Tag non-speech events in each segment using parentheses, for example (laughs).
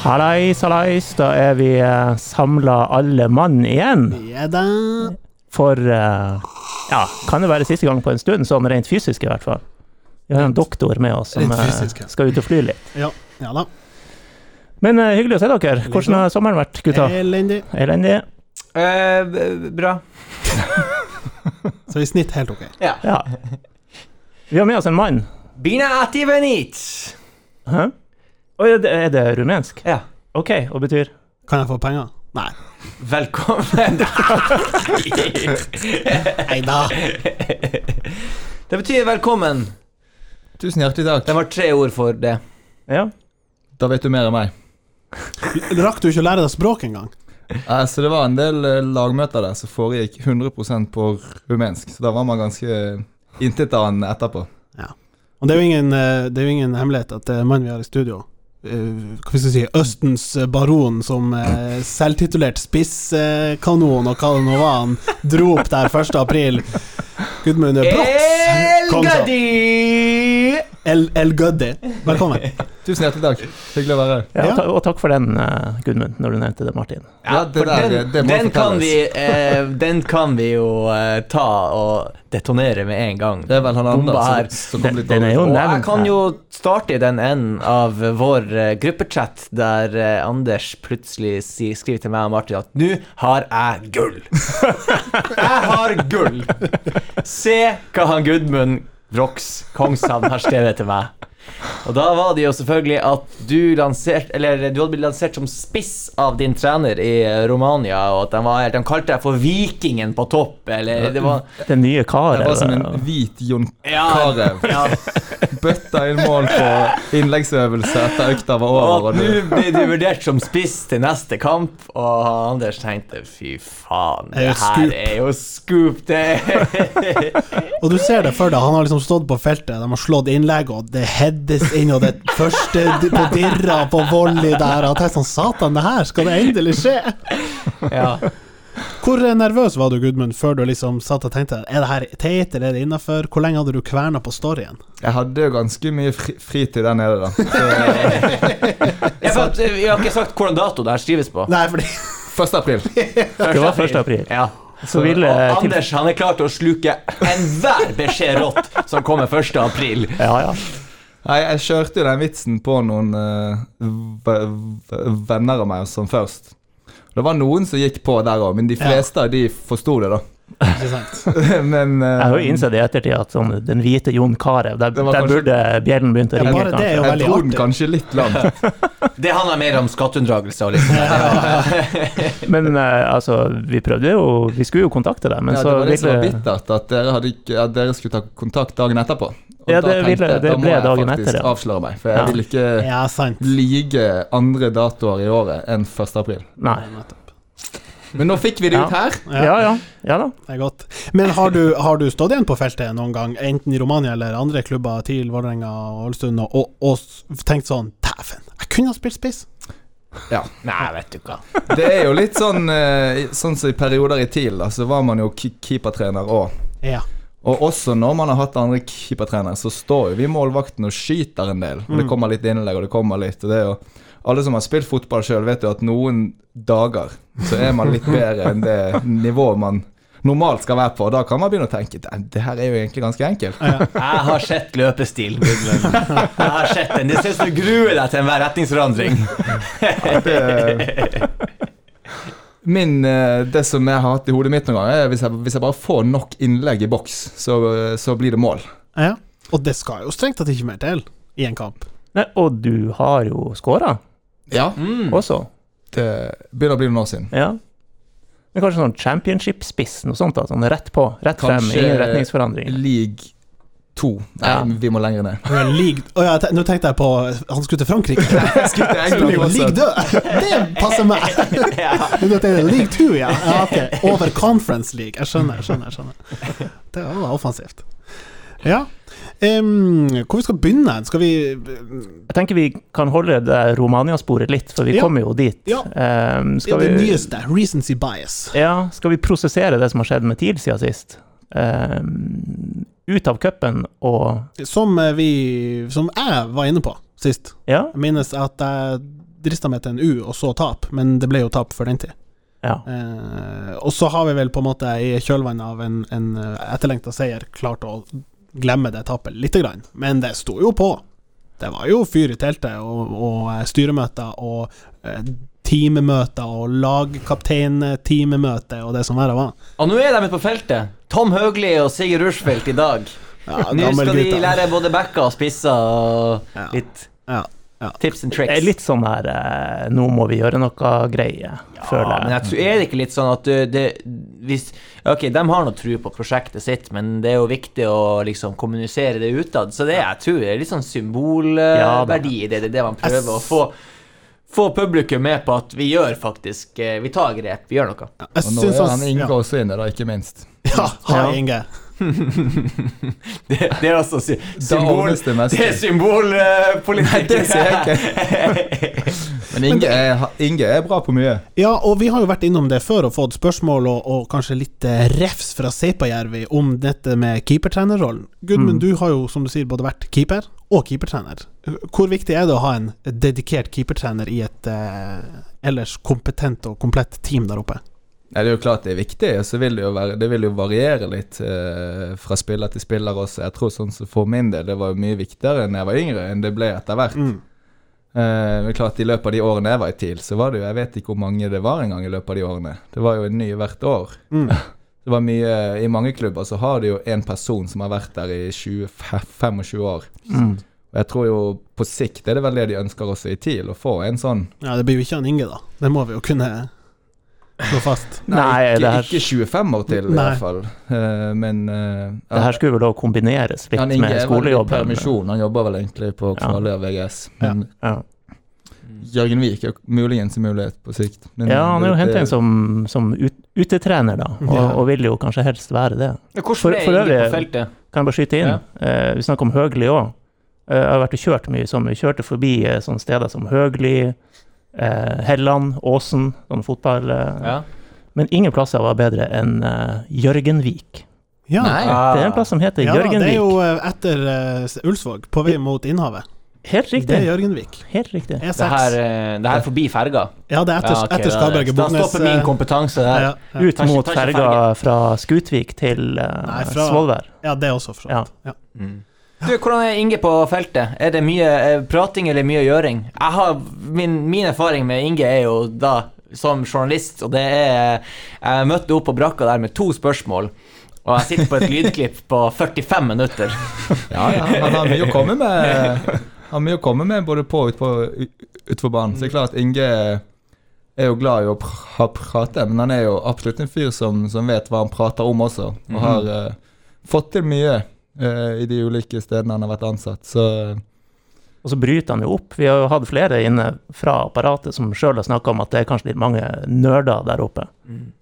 Hallais, hallais. Da er vi uh, samla alle mann igjen. Ja da. For eh, ja, kan det være siste gang på en stund, sånn rent fysisk i hvert fall. Vi har en doktor med oss som eh, skal ut og fly litt. Ja, ja da. Men uh, hyggelig å se dere. Hvordan har sommeren vært, gutta? Elendig. Elendig? Uh, bra. (laughs) Så i snitt helt ok. Ja. Ja. Vi har med oss en mann. Bina ati venit. Hæ? Oi, er det, er det rumensk? Ja. OK, og betyr Kan jeg få penger? Nei. Velkommen. Nei da. Det betyr velkommen. Tusen hjertelig takk. Det var tre ord for det. Ja. Da vet du mer enn meg. Rakk du ikke å lære deg språk engang? Eh, Så det var en del eh, lagmøter der som foregikk 100 på rumensk. Så da var man ganske intetanende etterpå. Og det er jo ingen, eh, det er jo ingen hemmelighet at det er mannen vi har i studio Hva skal vi si Østens baron som eh, selvtitulert spisskanon og hva det nå var han dro opp der 1. april. Gudmund Brox. Kongsson. El, El Gødde. Velkommen. (laughs) Tusen hjertelig takk. Hyggelig å være her. ja, og ta- Og takk for den, uh, Gudmund, når du nevnte det, Martin. Ja, det der, den, det må den, kan vi, eh, den kan vi jo eh, ta og detonere med en gang. Det er vel han andre som, som kom Den- den er jo nevnt. Og jeg kan jo starte i den enden av vår uh, gruppechat, der uh, Anders plutselig si, skriver til meg og Martin at 'nå har jeg gull'. (laughs) jeg har gull! Se hva han Gudmund Brox Kongshavn har skrevet til meg. Og da var det jo selvfølgelig at du lansert, Eller du hadde blitt lansert som spiss av din trener i Romania, og at de, var, de kalte deg for Vikingen på topp, eller det var Den nye Karev. Det var som en hvit Jon Ja, Carew. ja. (laughs) Bøtta inn mål på innleggsøvelse etter økta var over. Og nå Og du, blir du vurdert som spiss til neste kamp, og Anders tenkte fy faen, Det er her er jo scoop, det. (laughs) Og du ser det for deg, han har liksom stått på feltet, de har slått innlegg, og det heades inn, og det første på dirra på volley der, At jeg sånn Satan, det her, skal det endelig skje? ja. Hvor nervøs var du, Gudmund, før du liksom satt og tenkte Er det her teit, eller er det innafor? Hvor lenge hadde du kverna på storyen? jeg hadde jo ganske mye fri, fritid der nede, da. (laughs) Så, Jeg, at, eh, vi har ikke sagt hvordan dato det her skrives på. Nei, fordi 1. april. Det var 1. april. Ja. Så ville Og. Anders han er klar til å sluke enhver beskjed rått som kommer 1. april. Ja, ja. Nei, jeg kjørte jo den vitsen på noen v- venner av meg som først. Det var noen som gikk på der òg, men de Ja. fleste av de forsto det, da. Ikke sant? (laughs) men uh, Jeg har jo innsett i ettertid at sånn, den hvite Jon Carew, der, der kanskje- burde bjellen begynt å Ja, ringe. bare det er jo jeg veldig artig. kanskje litt langt. (laughs) Det handler mer om skatteunndragelse og liksom (laughs) Men uh, altså, vi prøvde jo Vi skulle jo kontakte deg, men ja, så det var det som var bittert, at dere, hadde ikke, at dere skulle ta kontakt dagen etterpå. Og Ja, da det tenkte ville- det da må ble jeg dagen faktisk etter, ja. avsløre meg, for jeg Ja. vil ikke Ja, sant. lige andre datoer i året enn 1. april. Nei. Men nå fikk vi det Ja. ut her. Ja, Ja ja. Ja da. det er godt. Men har du, har du stått igjen på feltet noen gang, enten i Romania eller andre klubber, TIL, Vålerenga og Ålesund, og, og, tenkt sånn Dæven, jeg kunne ha spilt spiss! Nei, vet du hva. Det er jo litt sånn eh, Sånn som i perioder i TIL, da, så var man jo keepertrener òg. Ja. Og også når man har hatt andre keepertrenere, så står jo vi målvakten og skyter en del. Og det Mm. kommer litt innlegg, og det kommer litt. Og det er jo Alle som har spilt fotball sjøl, vet jo at noen dager så er man litt bedre enn det nivået man normalt skal være på. Og da kan man begynne å tenke det her er jo egentlig ganske enkelt. Jeg har sett løpestil, Jeg har sett den. Det ser ut som du gruer deg til enhver retningsforandring. Det, min, eh, det som jeg har hatt i hodet mitt noen ganger, er hvis jeg, hvis jeg bare får nok innlegg i boks, så, så blir det mål. ja. Og det skal jo strengt tatt ikke mer til i en kamp. Nei, og du har jo skåra. Ja, Mm. også. det begynner å bli noen år siden. Ja. Men kanskje sånn championship-spiss, noe sånt? da, sånn Rett på, rett frem, ingen retningsforandring. League 2. Nei, Ja. vi må lenger ned. League (laughs) Å ja, te- nå tenkte jeg på Han skulle til Frankrike. Skulle til England også. død! Det passer meg! (laughs) ja. (laughs) er League 2, ja. ja okay. Over Conference League. Jeg skjønner, jeg skjønner. jeg skjønner Det var offensivt. Ja. Um, hvor vi skal begynne? Skal vi Jeg tenker vi kan holde det Romania-sporet litt, for vi Ja. kommer jo dit. Ja. Um, skal det vi nyeste? Recency bias. Ja, skal vi prosessere det som har skjedd med TIL siden sist? Ehm, ut av cupen og Som eh, vi Som jeg var inne på sist. Ja, Jeg minnes at jeg drista meg til en U, og så tap, men det ble jo tap før den tid. Ja. Eh, og så har vi vel på en måte i kjølvannet av en, en etterlengta seier klart å glemme det tapet lite grann, men det sto jo på. Det var jo fyr i teltet, og, og eh, styremøter og eh, teammøter og lagkaptein-teammøte og det som verre var. Og nå er de ute på feltet. Tom Høgli og Sigurd Rushfeldt i dag. Ja, Nå skal de lære både backer og spisser og Ja. litt Ja, ja. tips and tricks. Det er litt sånn her eh, Nå må vi gjøre noe greie, føler jeg. men jeg. tror, er det ikke litt sånn at du, det, hvis, Ok, de har noe tro på prosjektet sitt, men det er jo viktig å liksom kommunisere det utad. Så det jeg tror er litt sånn symbolverdi i det. Det er det man prøver å få, få publikum med på at vi gjør faktisk eh, Vi tar grep, vi gjør noe. Jeg Og nå er han han Inge ja. også inne, da, ikke minst. Ja, ha Ja. Inge. (laughs) Det, det er altså sy symbol... det. Det er symbolpolitikk. Det sier jeg (laughs) Men Inge er, Inge er bra på mye. Ja, og vi har jo vært innom det før og fått spørsmål og, og kanskje litt eh, refs fra Seipajärvi om dette med keepertrenerrollen. Gudmund, Mm. du har jo som du sier både vært keeper og keepertrener. Hvor viktig er det å ha en dedikert keepertrener i et eh, ellers kompetent og komplett team der oppe? Nei, det er jo klart det er viktig, og så vil det jo, være, det vil jo variere litt eh, fra spiller til spiller også. Jeg tror sånn som for min del, det var jo mye viktigere enn jeg var yngre, enn det ble etter hvert. Mm. Eh, men klart I løpet av de årene jeg var i TIL, så var det jo Jeg vet ikke hvor mange det var engang i løpet av de årene. Det var jo en ny hvert år. Mm. (laughs) Det var mye I mange klubber så har du jo en person som har vært der i 20-25 år. Mm. Og jeg tror jo på sikt er det vel det de ønsker også i TIL, å få en sånn Ja, det blir jo ikke han Inge, da. Det må vi jo kunne slå fast. Nei, ikke, her- ikke 25 år til, i Nei. hvert fall. Uh, men eh, Det her skulle vel da kombineres litt han med skolejobb skolejobben. permisjon. Han jobber vel egentlig på Ja. Kvaløya VGS. Men Ja. Jørgen Vik er muligens en mulighet på sikt. Men ja, han er jo hentet henta inn som, som ut, utetrener, da, og, Ja. og vil jo kanskje helst være det. Hvordan For- er for øvrig- på feltet? Kan jeg bare skyte inn? Ja. Eh, vi snakker om Høgli òg. jeg har vært og kjørt mye sånn. Vi kjørte forbi eh, sånne steder som Høgli, eh, Helland, Åsen, sånn fotball. Eh, Ja. Men ingen plasser var bedre enn eh, Jørgenvik. Ja, Nei. Det er en plass som heter ja da, det er jo eh, etter eh, Ulsvåg, på vei mot Innhavet. Helt Det er. Jørgenvik. Helt riktig. E6. Det her, eh, det her forbi ferga. Ja, det er etter, Ja, ok, etter da- Skarberget Da Bognes. stopper min eh, kompetanse der. ja, ja. Ut ikke- mot ikke ferga fra Skutvik til eh, Nei, fra- Svolvær. ja, det er også for så Ja. vidt. Ja. Mm. Du, hvordan er Inge på feltet? Er det mye eh, prating eller mye gjøring? Jeg har, min, min erfaring med Inge er jo da som journalist, og det er Jeg møtte opp på brakka der med to spørsmål, og jeg sitter på et lydklipp på 45 minutter. (laughs) Ja, ja, han har mye å komme med. Han har mye å komme med både på og ut utfor banen. Så det er klart Inge er jo glad i å pr prate, men han er jo absolutt en fyr som, som vet hva han prater om også. Og Mhm. har uh, fått til mye i de ulike stedene han har vært ansatt. Så Og så bryter han jo opp. Vi har jo hatt flere inne fra apparatet som sjøl har snakka om at det er kanskje litt mange nerder der oppe.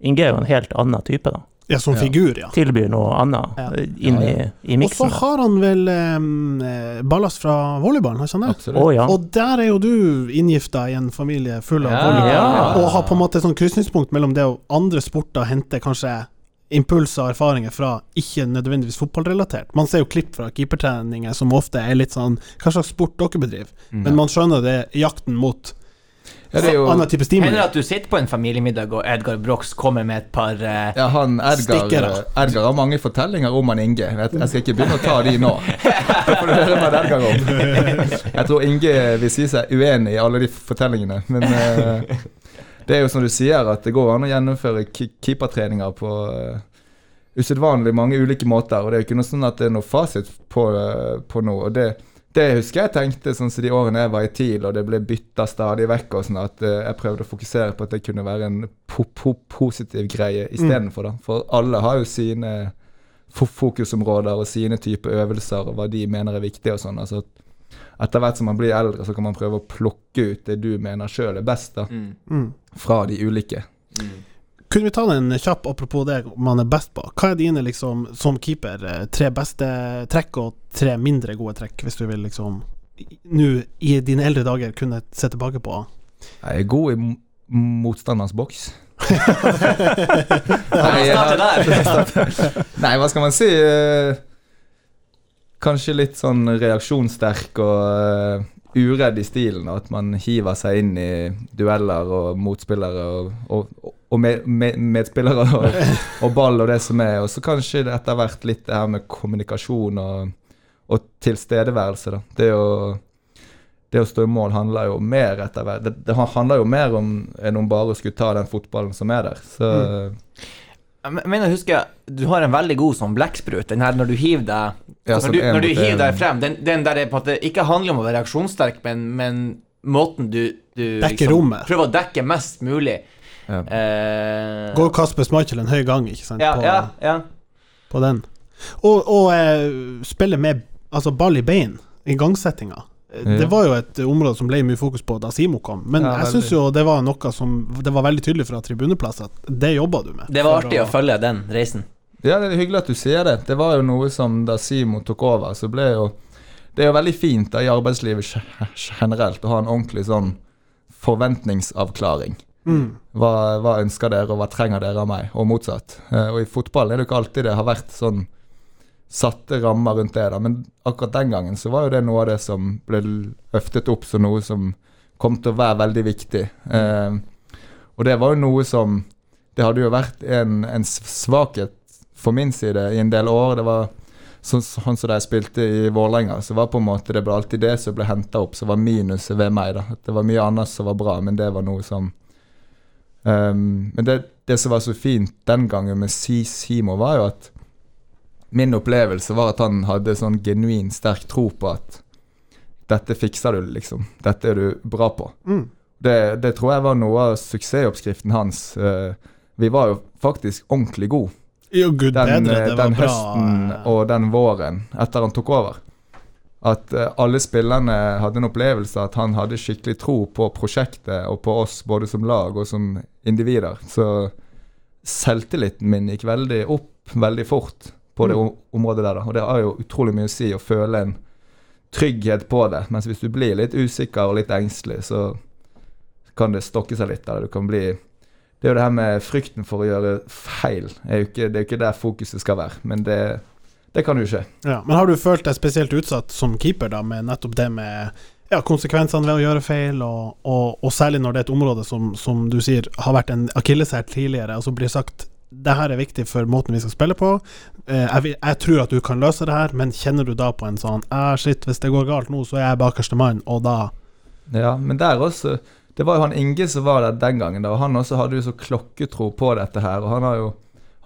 Inge er jo en helt annen type, da. ja, som Ja. figur, ja. Tilbyr noe annet Ja. eh, inn Ja, ja. i, i Og så har han vel eh, ballast fra volleyballen, har ikke han det? Oh, ja. Og der er jo du inngifta i en familie full av Ja. volleyball. Ja. Og har på en måte et sånn krysningspunkt mellom det og andre sporter henter kanskje impulser og erfaringer fra ikke nødvendigvis fotballrelatert. Man ser jo klipp fra keepertreninger som ofte er litt sånn Hva slags sport dere bedriver? Men man skjønner det er jakten mot Ja, det er jo annen type stimuli. Hender det at du sitter på en familiemiddag, og Edgar Brox kommer med et par uh, ja, han Edgar, Stikkere. Edgar har mange fortellinger om han Inge. Jeg, jeg skal ikke begynne å ta de nå. For får du høre hva Edgar om. Jeg tror Inge vil si seg uenig i alle de fortellingene, men eh, det er jo som du sier, at det går an å gjennomføre keepertreninger på uh, usedvanlig mange ulike måter. Og det er jo ikke noe sånn at det er noe fasit på, uh, på noe. Og det, det husker jeg tenkte sånn som de årene jeg var i TIL, og det ble bytta stadig vekk, og sånn at eh, jeg prøvde å fokusere på at det kunne være en po po positiv greie istedenfor, Mm. For alle har jo sine fokusområder og sine typer øvelser og hva de mener er viktig og sånn. altså etter hvert som man blir eldre, så kan man prøve å plukke ut det du mener sjøl er best, da, mm. Mm. fra de ulike. Kunne vi ta den kjapp apropos det man er best på? Hva er dine, liksom, som keeper, eh, tre beste trekk og tre mindre gode trekk, hvis du vil liksom nå i dine eldre dager kunne se tilbake på? Jeg er god i motstanderens boks. (laughs) Nei, jeg- (laughs) Nei, hva skal man si? Eh, Kanskje litt sånn reaksjonssterk og eh, uredd i stilen, og at man hiver seg inn i dueller og motspillere og, og, og med, med, medspillere og, (laughs) og ball og det som er. Og så kanskje etter hvert litt det her med kommunikasjon og, tilstedeværelse, da. Det å, det å stå i mål handler jo mer etter hvert Det, det handler jo mer om enn om bare å skulle ta den fotballen som er der. Så Jeg mener, husker jeg, du har en veldig god sånn blekksprut. Den her når du hiver deg Ja, Når du, en når du hiver deg frem, den, den der er på at det ikke handler om å være reaksjonssterk, men, men måten du, du liksom. Prøver å dekke mest mulig. Ja. Eh, Går Kasper Schmeichel en høy gang, ikke sant, ja, på, ja, ja. på den. Og, og eh, spille med altså ball i bein, igangsettinga. Eh. Det var jo et område som ble mye fokus på da Simo kom, men Ja, jeg syns jo det var noe som Det var veldig tydelig fra tribuneplass at det jobba du med. Det var artig å følge den reisen. Ja, det er hyggelig at du sier det. Det var jo noe som da Simo tok over, så ble jo Det er jo veldig fint da i arbeidslivet generelt å ha en ordentlig sånn forventningsavklaring. Mm. Hva, hva ønsker dere, og hva trenger dere av meg, og motsatt. Eh, og i fotballen er det jo ikke alltid det har vært sånn satte rammer rundt det, da. Men akkurat den gangen så var jo det noe av det som ble løftet opp som noe som kom til å være veldig viktig. Eh, og det var jo noe som Det hadde jo vært en, en svakhet for min side i en del år. Det var sånn, som da jeg spilte i Vålerenga, så var på en måte det ble alltid det som ble henta opp, som var minuset ved meg. da Det var mye annet som var bra, men det var noe som Ehm, men det, det som var så fint den gangen med Si Simo, var jo at min opplevelse var at han hadde sånn genuin sterk tro på at dette fikser du, liksom. Dette er du bra på. Mm. Det, det tror jeg var noe av suksessoppskriften hans. Eh, vi var jo faktisk ordentlig gode Jo, gud den, bedre, eh, det var den høsten bra. og den våren etter han tok over. At eh, alle spillerne hadde en opplevelse at han hadde skikkelig tro på prosjektet og på oss både som lag og som individer. Så selvtilliten min gikk veldig opp veldig fort på det Mm. området der. da. Og det har jo utrolig mye å si å føle en trygghet på det. Mens hvis du blir litt usikker og litt engstelig, så kan det stokke seg litt. Eller du kan bli Det er jo det her med frykten for å gjøre feil. Er jo ikke, det er jo ikke der fokuset skal være. Men det, det kan jo skje. Ja, men har du følt deg spesielt utsatt som keeper da, med nettopp det med ja, konsekvensene ved å gjøre feil, og, og, og særlig når det er et område som, som du sier har vært en akilleshæl tidligere, og så blir sagt det her er viktig for måten vi skal spille på. Eh, jeg, vil, jeg tror at du kan løse det her, men kjenner du da på en sånn ah, shit, hvis det går galt nå, så er jeg bakerste mann, og da Ja, men der også Det var jo han Inge som var der den gangen, da, og han også hadde jo så klokketro på dette her. Og han har jo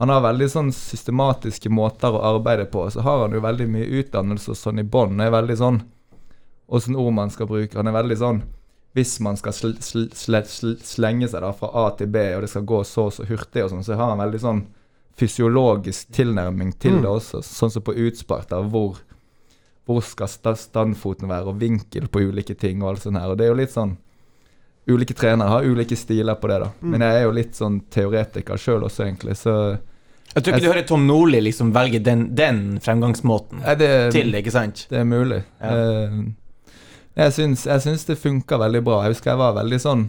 han har veldig sånn systematiske måter å arbeide på. Så har han jo veldig mye utdannelse og sånn i bånn. Er veldig sånn Åssen ord man skal bruke. Han er veldig sånn Hvis man skal sl sl sl sl slenge seg da fra A til B, og det skal gå så og så hurtig og sånn, så har han veldig sånn fysiologisk tilnærming til Mm. det også. Sånn som på utspark, da, hvor hvor skal sta- standfoten være, og vinkel på ulike ting og alt sånt her. Og det er jo litt sånn Ulike trenere har ulike stiler på det, da. Mm. Men jeg er jo litt sånn teoretiker sjøl også, egentlig, så Jeg tror ikke du hører Tom Nordli liksom velge den, den fremgangsmåten det, til, ikke sant? det er mulig. Ja. Eh, jeg, syns, jeg syns det funka veldig bra. Jeg husker jeg var veldig sånn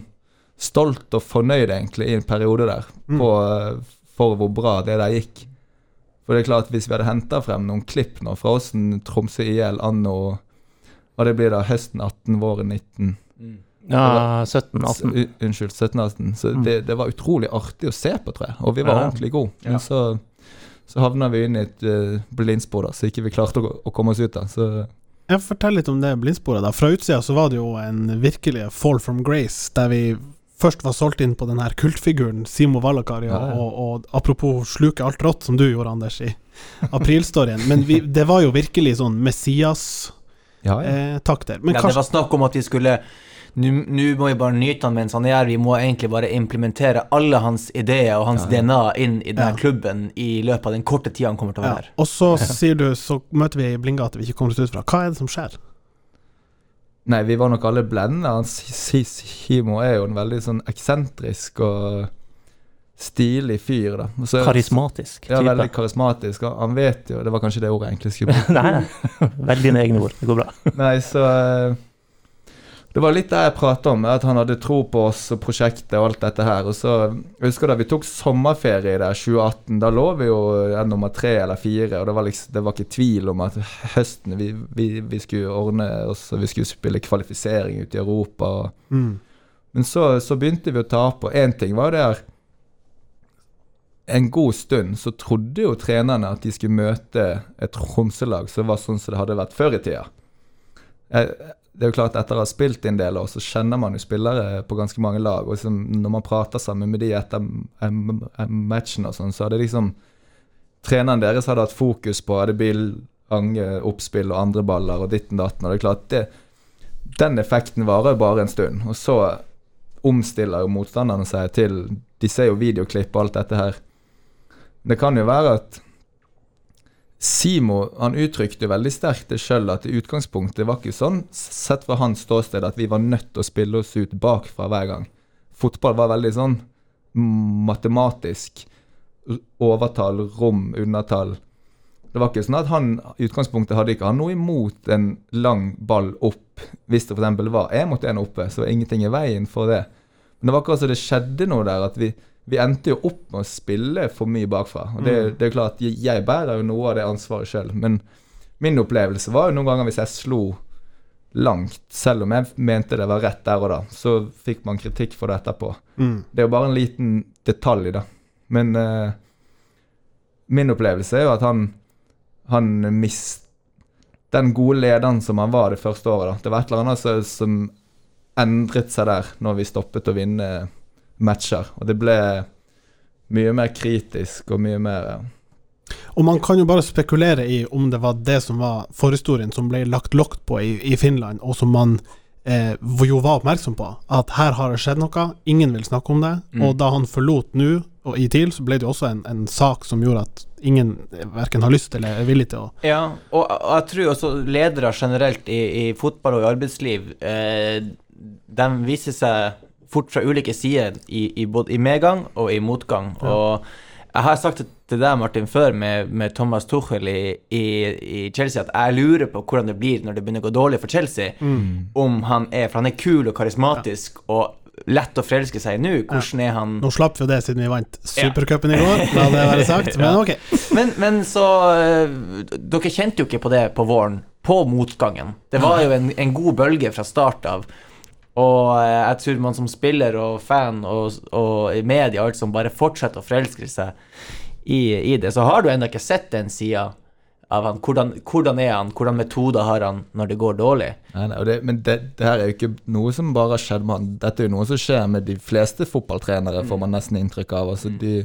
stolt og fornøyd, egentlig, i en periode der, Mm. på, eh, for hvor bra det der gikk. For det er klart, hvis vi hadde henta frem noen klipp nå fra åssen Tromsø IL anno Og det blir da høsten 18, våren 19 Ja, 17-18. unnskyld, 17-18. Så Mm. det, det var utrolig artig å se på, tror jeg. Og vi var Ja. ordentlig gode. Ja. Men så, så havna vi inn i et uh, blindspor da, så ikke vi klarte å, å komme oss ut av. Så Ja, Fortell litt om det blindsporet. da Fra utsida så var det jo en virkelig fall from grace, der vi først var solgt inn på den her kultfiguren Simo Valakari, Ja, ja. og, og apropos sluke alt rått, som du gjorde, Anders, i aprilstoryen. Men vi, det var jo virkelig sånn Messias-takter. ja, ja. Men ja, det var snakk om at vi skulle Nå må vi bare nyte han mens han er her. Vi må egentlig bare implementere alle hans ideer og hans Ja, ja. DNA inn i denne Ja. klubben i løpet av den korte tida han kommer til å være her. Og så sier du, så møter vi i Blindgate vi ikke kommer oss ut fra. Hva er det som skjer? Nei, vi var nok alle blendende. Simo er jo en veldig sånn eksentrisk og stilig fyr, da. Så- Karismatisk Ja, veldig karismatisk. og Han vet jo Det var kanskje det ordet jeg egentlig skulle bruke. (laughs) nei, nei. Velg dine egne ord. Det går bra. Nei, så eh, Det var litt det jeg prata om, at han hadde tro på oss og prosjektet og alt dette her. Og så jeg husker da vi tok sommerferie der 2018. Da lå vi jo ja, nummer tre eller fire, og det var, liksom, det var ikke tvil om at høsten vi, vi, vi skulle ordne oss, og vi skulle spille kvalifisering ute i Europa. Og, Mm. men så, så begynte vi å tape, og én ting var det her En god stund så trodde jo trenerne at de skulle møte et Tromsø-lag som var sånn som det hadde vært før i tida. Eh, Det er jo klart Etter å ha spilt en del år, så kjenner man jo spillere på ganske mange lag. og liksom, Når man prater sammen med de etter matchen, og sånn, så hadde liksom Treneren deres hadde hatt fokus på det bil, ange, oppspill og andre baller og ditten datten. og det er klart det, Den effekten varer jo bare en stund. Og så omstiller jo motstanderne seg til De ser jo videoklipp og alt dette her. Det kan jo være at Simo han uttrykte veldig sterkt det sjøl, at utgangspunktet var ikke sånn, sett fra hans ståsted, at vi var nødt til å spille oss ut bakfra hver gang. Fotball var veldig sånn matematisk. Overtall, rom, undertall. Det var ikke sånn at han i utgangspunktet hadde ikke han noe imot en lang ball opp. Hvis det f.eks. var Jeg mot en oppe, så var ingenting i veien for det. Men det var akkurat så det skjedde noe der, at vi, vi endte jo opp med å spille for mye bakfra. Og det, det er klart, jeg, jeg bærer jo noe av det ansvaret sjøl, men min opplevelse var jo noen ganger hvis jeg slo langt, selv om jeg mente det var rett der og da, så fikk man kritikk for det etterpå. Mm. Det er jo bare en liten detalj, da. Men uh, min opplevelse er jo at han han mist Den gode lederen som han var det første året, da. Det var et eller annet som, som endret seg der når vi stoppet å vinne matcher. Og det ble mye mer kritisk og mye mer eh, Og man kan jo bare spekulere i om det var det som var forhistorien som ble lagt lokk på i, i Finland, og som man eh, jo var oppmerksom på. At her har det skjedd noe, ingen vil snakke om det. Mm. Og da han forlot nå, og i TIL, så ble det jo også en, en sak som gjorde at ingen verken har lyst eller er villig til å Ja, og, og jeg tror også ledere generelt i, i fotball og i arbeidsliv, eh, de viser seg fort fra ulike sider i, i både i medgang og i motgang. Og jeg har sagt det til deg, Martin, før med, med Thomas Tuchel i, i, i Chelsea, at jeg lurer på hvordan det blir når det begynner å gå dårlig for Chelsea. Om han er For han er kul og karismatisk og lett å forelske seg i nå. Hvordan er han Nå slapp vi jo det siden vi vant supercupen i går, la det være sagt, (laughs) men ok. Men, men så øh, Dere kjente jo ikke på det på våren, på motgangen. Det var jo en, en god bølge fra start av. Og øh, jeg tror man som spiller og fan og, og i media og alt som bare fortsetter å forelske seg i, i det, så har du ennå ikke sett den sida av han. Hvordan, hvordan er han? Hvordan metoder har han når det går dårlig? Nei, nei, det, men det, det her er jo ikke noe som bare har skjedd med han. Dette er jo noe som skjer med de fleste fotballtrenere, får man nesten inntrykk av. Altså, de,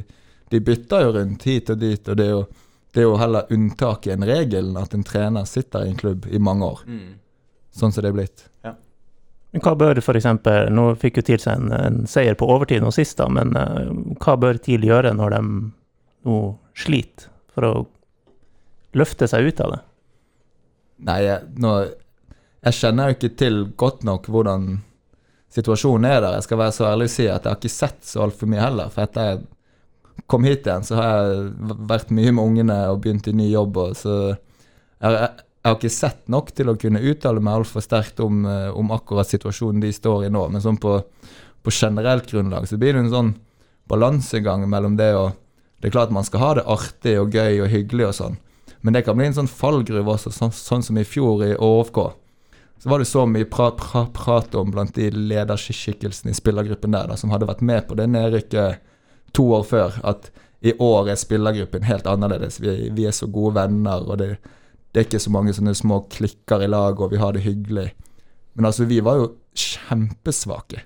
de bytter jo rundt hit og dit, og det er jo, det er jo heller unntaket enn regelen at en trener sitter i en klubb i mange år. Sånn som det er blitt. Men hva bør eksempel, Nå fikk jo TIL seg en, en seier på overtid nå sist, da, men uh, hva bør TIL gjøre når de nå sliter, for å løfte seg ut av det? Nei, jeg, nå, jeg kjenner jo ikke til godt nok hvordan situasjonen er der. Jeg skal være så ærlig å si at jeg har ikke sett så altfor mye heller. For etter jeg kom hit igjen, så har jeg vært mye med ungene og begynt i ny jobb. Og så jeg, jeg, jeg har ikke sett nok til å kunne uttale meg altfor sterkt om, eh, om akkurat situasjonen de står i nå. Men sånn på, på generelt grunnlag så blir det en sånn balansegang mellom det og Det er klart man skal ha det artig og gøy og hyggelig og sånn. Men det kan bli en sånn fallgruve også, sånn, sånn som i fjor i ÅFK. Så var det så mye pra, pra, prat om blant de lederskikkelsene i spillergruppen der, da, som hadde vært med på det nedrykket to år før, at i år er spillergruppen helt annerledes. Vi, vi er så gode venner, og det, det er ikke så mange sånne små klikker i lag, og vi har det hyggelig. Men altså, vi var jo kjempesvake.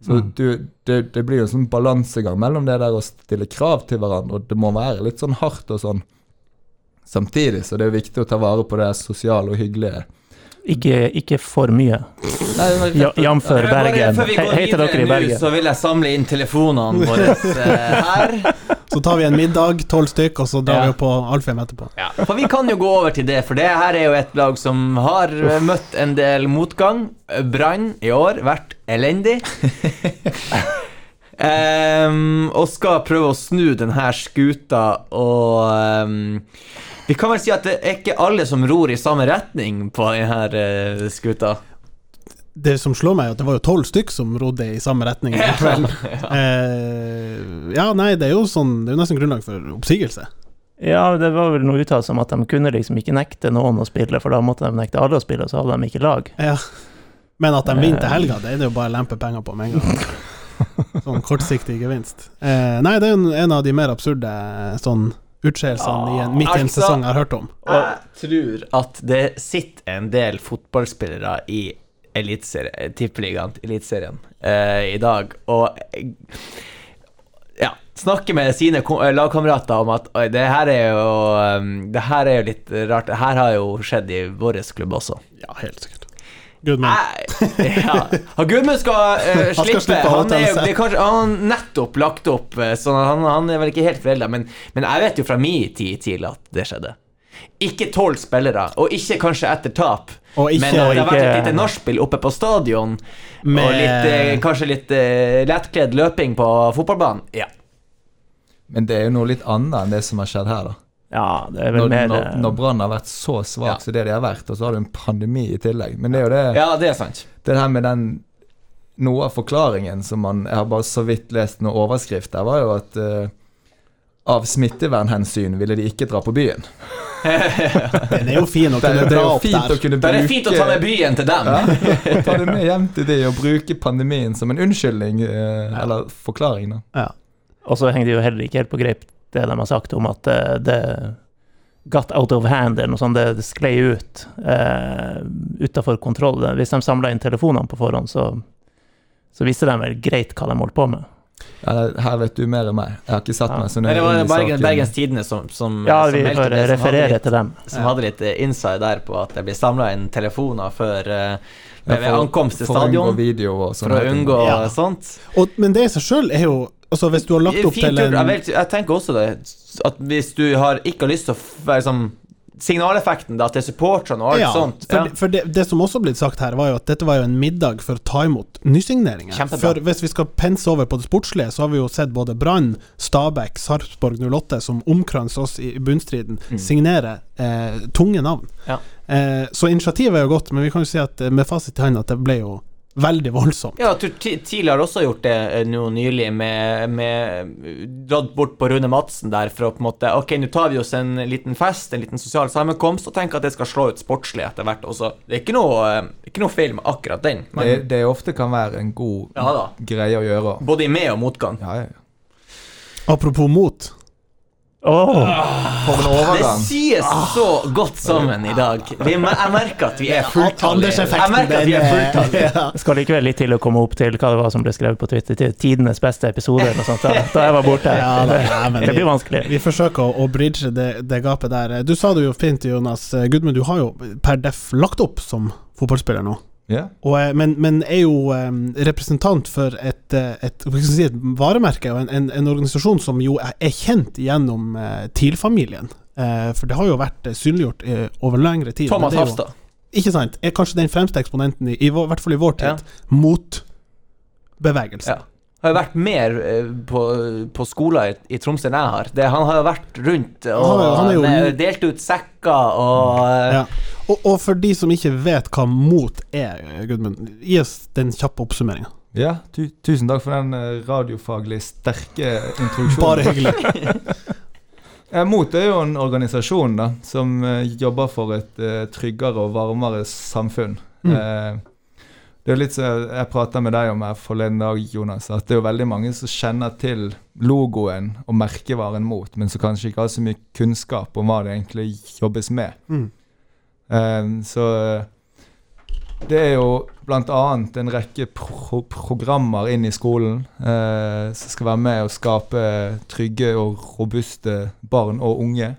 Så du, det, det blir jo en sånn balansegang mellom det der å stille krav til hverandre, og det må være litt sånn hardt og sånn. Samtidig så det er viktig å ta vare på det sosiale og hyggelige. Ikke, ikke for mye. Jf. Bergen. Heter dere i Bergen? nå, så vil jeg samle inn telefonene våre eh, her. Så tar vi en middag, tolv stykk, og så drar vi opp på Alfheim etterpå. Ja, for vi kan jo gå over til det, for det her er jo et lag som har eh, møtt en del motgang. Brann i år, vært elendig. um, (laughs) og skal prøve å snu denne skuta, og um, vi kan vel si at det er ikke alle som ror i samme retning på denne eh, skuta. Det som slår meg, er at det var jo tolv stykk som rodde i samme retning den kvelden. (laughs) Eh, ja, nei, det er jo sånn Det er jo nesten grunnlag for oppsigelse. Ja, det var vel noe uttalt som at de kunne liksom ikke nekte noen å spille, for da måtte de nekte alle å spille, og så hadde de ikke lag. Ja. Men at de vinner til helga, det er det jo bare å lempe penger på med en gang. (laughs) Sånn kortsiktig gevinst. Eh, nei, det er jo en- av de mer absurde sånn utskeielsene ja, midt i en Altså- sesong jeg har hørt om. Jeg tror at det sitter en del fotballspillere i eliteserie- tippeligaen, Eliteserien, eh, i dag, og eh, ja, snakker med sine eh, lagkamerater om at oi, det her er jo Det her er jo litt rart. Det her har jo skjedd i vår klubb også. Ja, helt sikkert. Gudmund. Ja. Gudmund skal eh, skal slippe. Han, er, jo- kanskje, han har nettopp lagt opp, eh, så han, han er vel ikke helt forelda. Men, men jeg vet jo fra min tid til at det skjedde. Ikke tolv spillere, og ikke kanskje etter tap. Og ikke- men det har og vært et ikke- lite nachspiel oppe på stadion, Med- og litt, eh, kanskje litt uh, lettkledd løping på fotballbanen. Ja. Men det er jo noe litt annet enn det som har skjedd her, da. Ja, det er vel Når, mer når, eh, når Brann har vært så svak Ja. som det de har vært, og så har du en pandemi i tillegg. Men det er jo det, ja, det er sant. det her med den Noe av forklaringen som man Jeg har bare så vidt lest noen overskrift der, var jo at uh, av smittevernhensyn ville de ikke dra på byen. Den er jo fin å Det, kunne det dra jo opp fint å der. Bruke, Det er fint å ta med byen til dem. Ja, (laughs) ta det med hjem til de og bruke pandemien som en unnskyldning, eh, eller forklaring, da. Ja. Og så henger det jo heller ikke helt på greip det de har sagt om at eh, det got out of hand, eller noe sånt, det, det sklei ut uh, utafor kontroll. Hvis de samla inn telefonene på forhånd, så, så visste de vel greit hva de holdt på med. Ja, her vet du mer enn meg. Jeg har ikke satt Ja. meg så nøye det var inn i Bergen, saken. Bergens Tidende som, som, Ja, som vi meldte det, som hadde referere litt- til dem. som hadde litt eh, inside der på at det blir samla inn telefoner før ved Ja, ved for- ankomst til stadion. video og For å unngå Ja. sånt. Og, men det i seg sjøl er jo Altså, hvis du har lagt opp Fint til en Jeg, vet, jeg tenker også det, at hvis du har ikke har lyst til å være sånn Signaleffekten da til supporterne og alt ja, sånt. For, Ja. for det, det som også blitt sagt her, var jo at dette var jo en middag for å ta imot nysigneringer. Kjempebra. For hvis vi skal pense over på det sportslige, så har vi jo sett både Brann, Stabæk, Sarpsborg 08, som omkranser oss i bunnstriden, signere eh, tunge navn. Mm. Ja. Eh, så initiativet er jo godt, men vi kan jo si at eh, med fasit i hånd at det ble jo veldig voldsomt. Ja, jeg tror Ti- TIL har også gjort det eh, nå nylig, med, med dratt bort på Rune Madsen der for å på en måte Ok, nå tar vi oss en liten fest, en liten sosial sammenkomst, og tenker at det skal slå ut sportslig etter hvert også. Det er ikke noe, eh, ikke noe feil med akkurat den, men Det, det ofte kan være en god Ja greie å gjøre. både i med- og motgang. Ja, ja. ja. Apropos mot. Åh, For en Det sies så godt sammen i dag. Vi, jeg merker at vi er fulltallige. (laughs) Jeg merker at vi er eh, fulltallige. det skal likevel litt til å komme opp til hva det var som ble skrevet på Twitter, til tidenes beste episode eller noe sånt, da, da jeg var borte. Ja, da, ja, men det blir vanskelig. Vi forsøker å, å bridge det, det gapet der. Du sa det jo fint, Jonas. Gudmund, du har jo per def lagt opp som fotballspiller nå. Ja. Og, eh, men, men er jo eh, representant for et, eh, et, si, et varemerke og en, en, en organisasjon som jo er, kjent gjennom TIL-familien. Eh, for det har jo vært synliggjort over lengre tid. Thomas Hafstad. Ikke sant? Er kanskje den fremste eksponenten, i, i, hvert fall i vår tid, Ja. mot bevegelse. Ja. Har jo vært mer på, på skoler i, i Tromsø enn jeg har. Det, han har jo vært rundt og Han er- han er jo- delt ut sekker og Ja. Og, og for de som ikke vet hva mot er, Gudmund, gi oss den kjappe oppsummeringa. ja tu, tusen takk for den eh, radiofaglig sterke introduksjonen. Bare hyggelig. (laughs) Eh, Mot er jo en organisasjon da, som eh, jobber for et uh, tryggere og varmere samfunn. Mm. Eh, det er litt som Jeg prata med deg om her forleden dag, Jonas, at det er jo veldig mange som kjenner til logoen og merkevaren mot, men som kanskje ikke har så mye kunnskap om hva det egentlig jobbes med. Mm. Eh, så eh, det er jo bl.a. en rekke pro programmer inn i skolen uh, som skal være med å skape trygge og robuste barn og unge.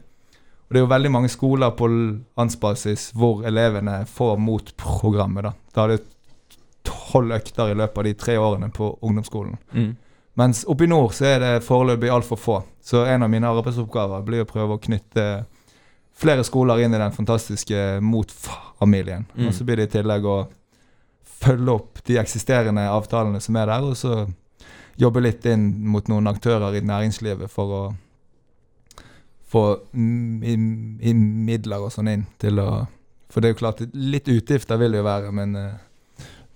Og det er jo veldig mange skoler på landsbasis hvor elevene får mot programmet. Da Da er det tolv økter i løpet av de tre årene på ungdomsskolen. mm. Mens oppe i nord så er det foreløpig altfor få. Så en av mine arbeidsoppgaver blir å prøve å knytte flere skoler inn i den fantastiske mot-familien. Mm. Og så blir det i tillegg å følge opp de eksisterende avtalene som er der, og så jobbe litt inn mot noen aktører i næringslivet for å få i- i midler og sånn inn til å For det er jo klart, litt utgifter vil det jo være, men eh,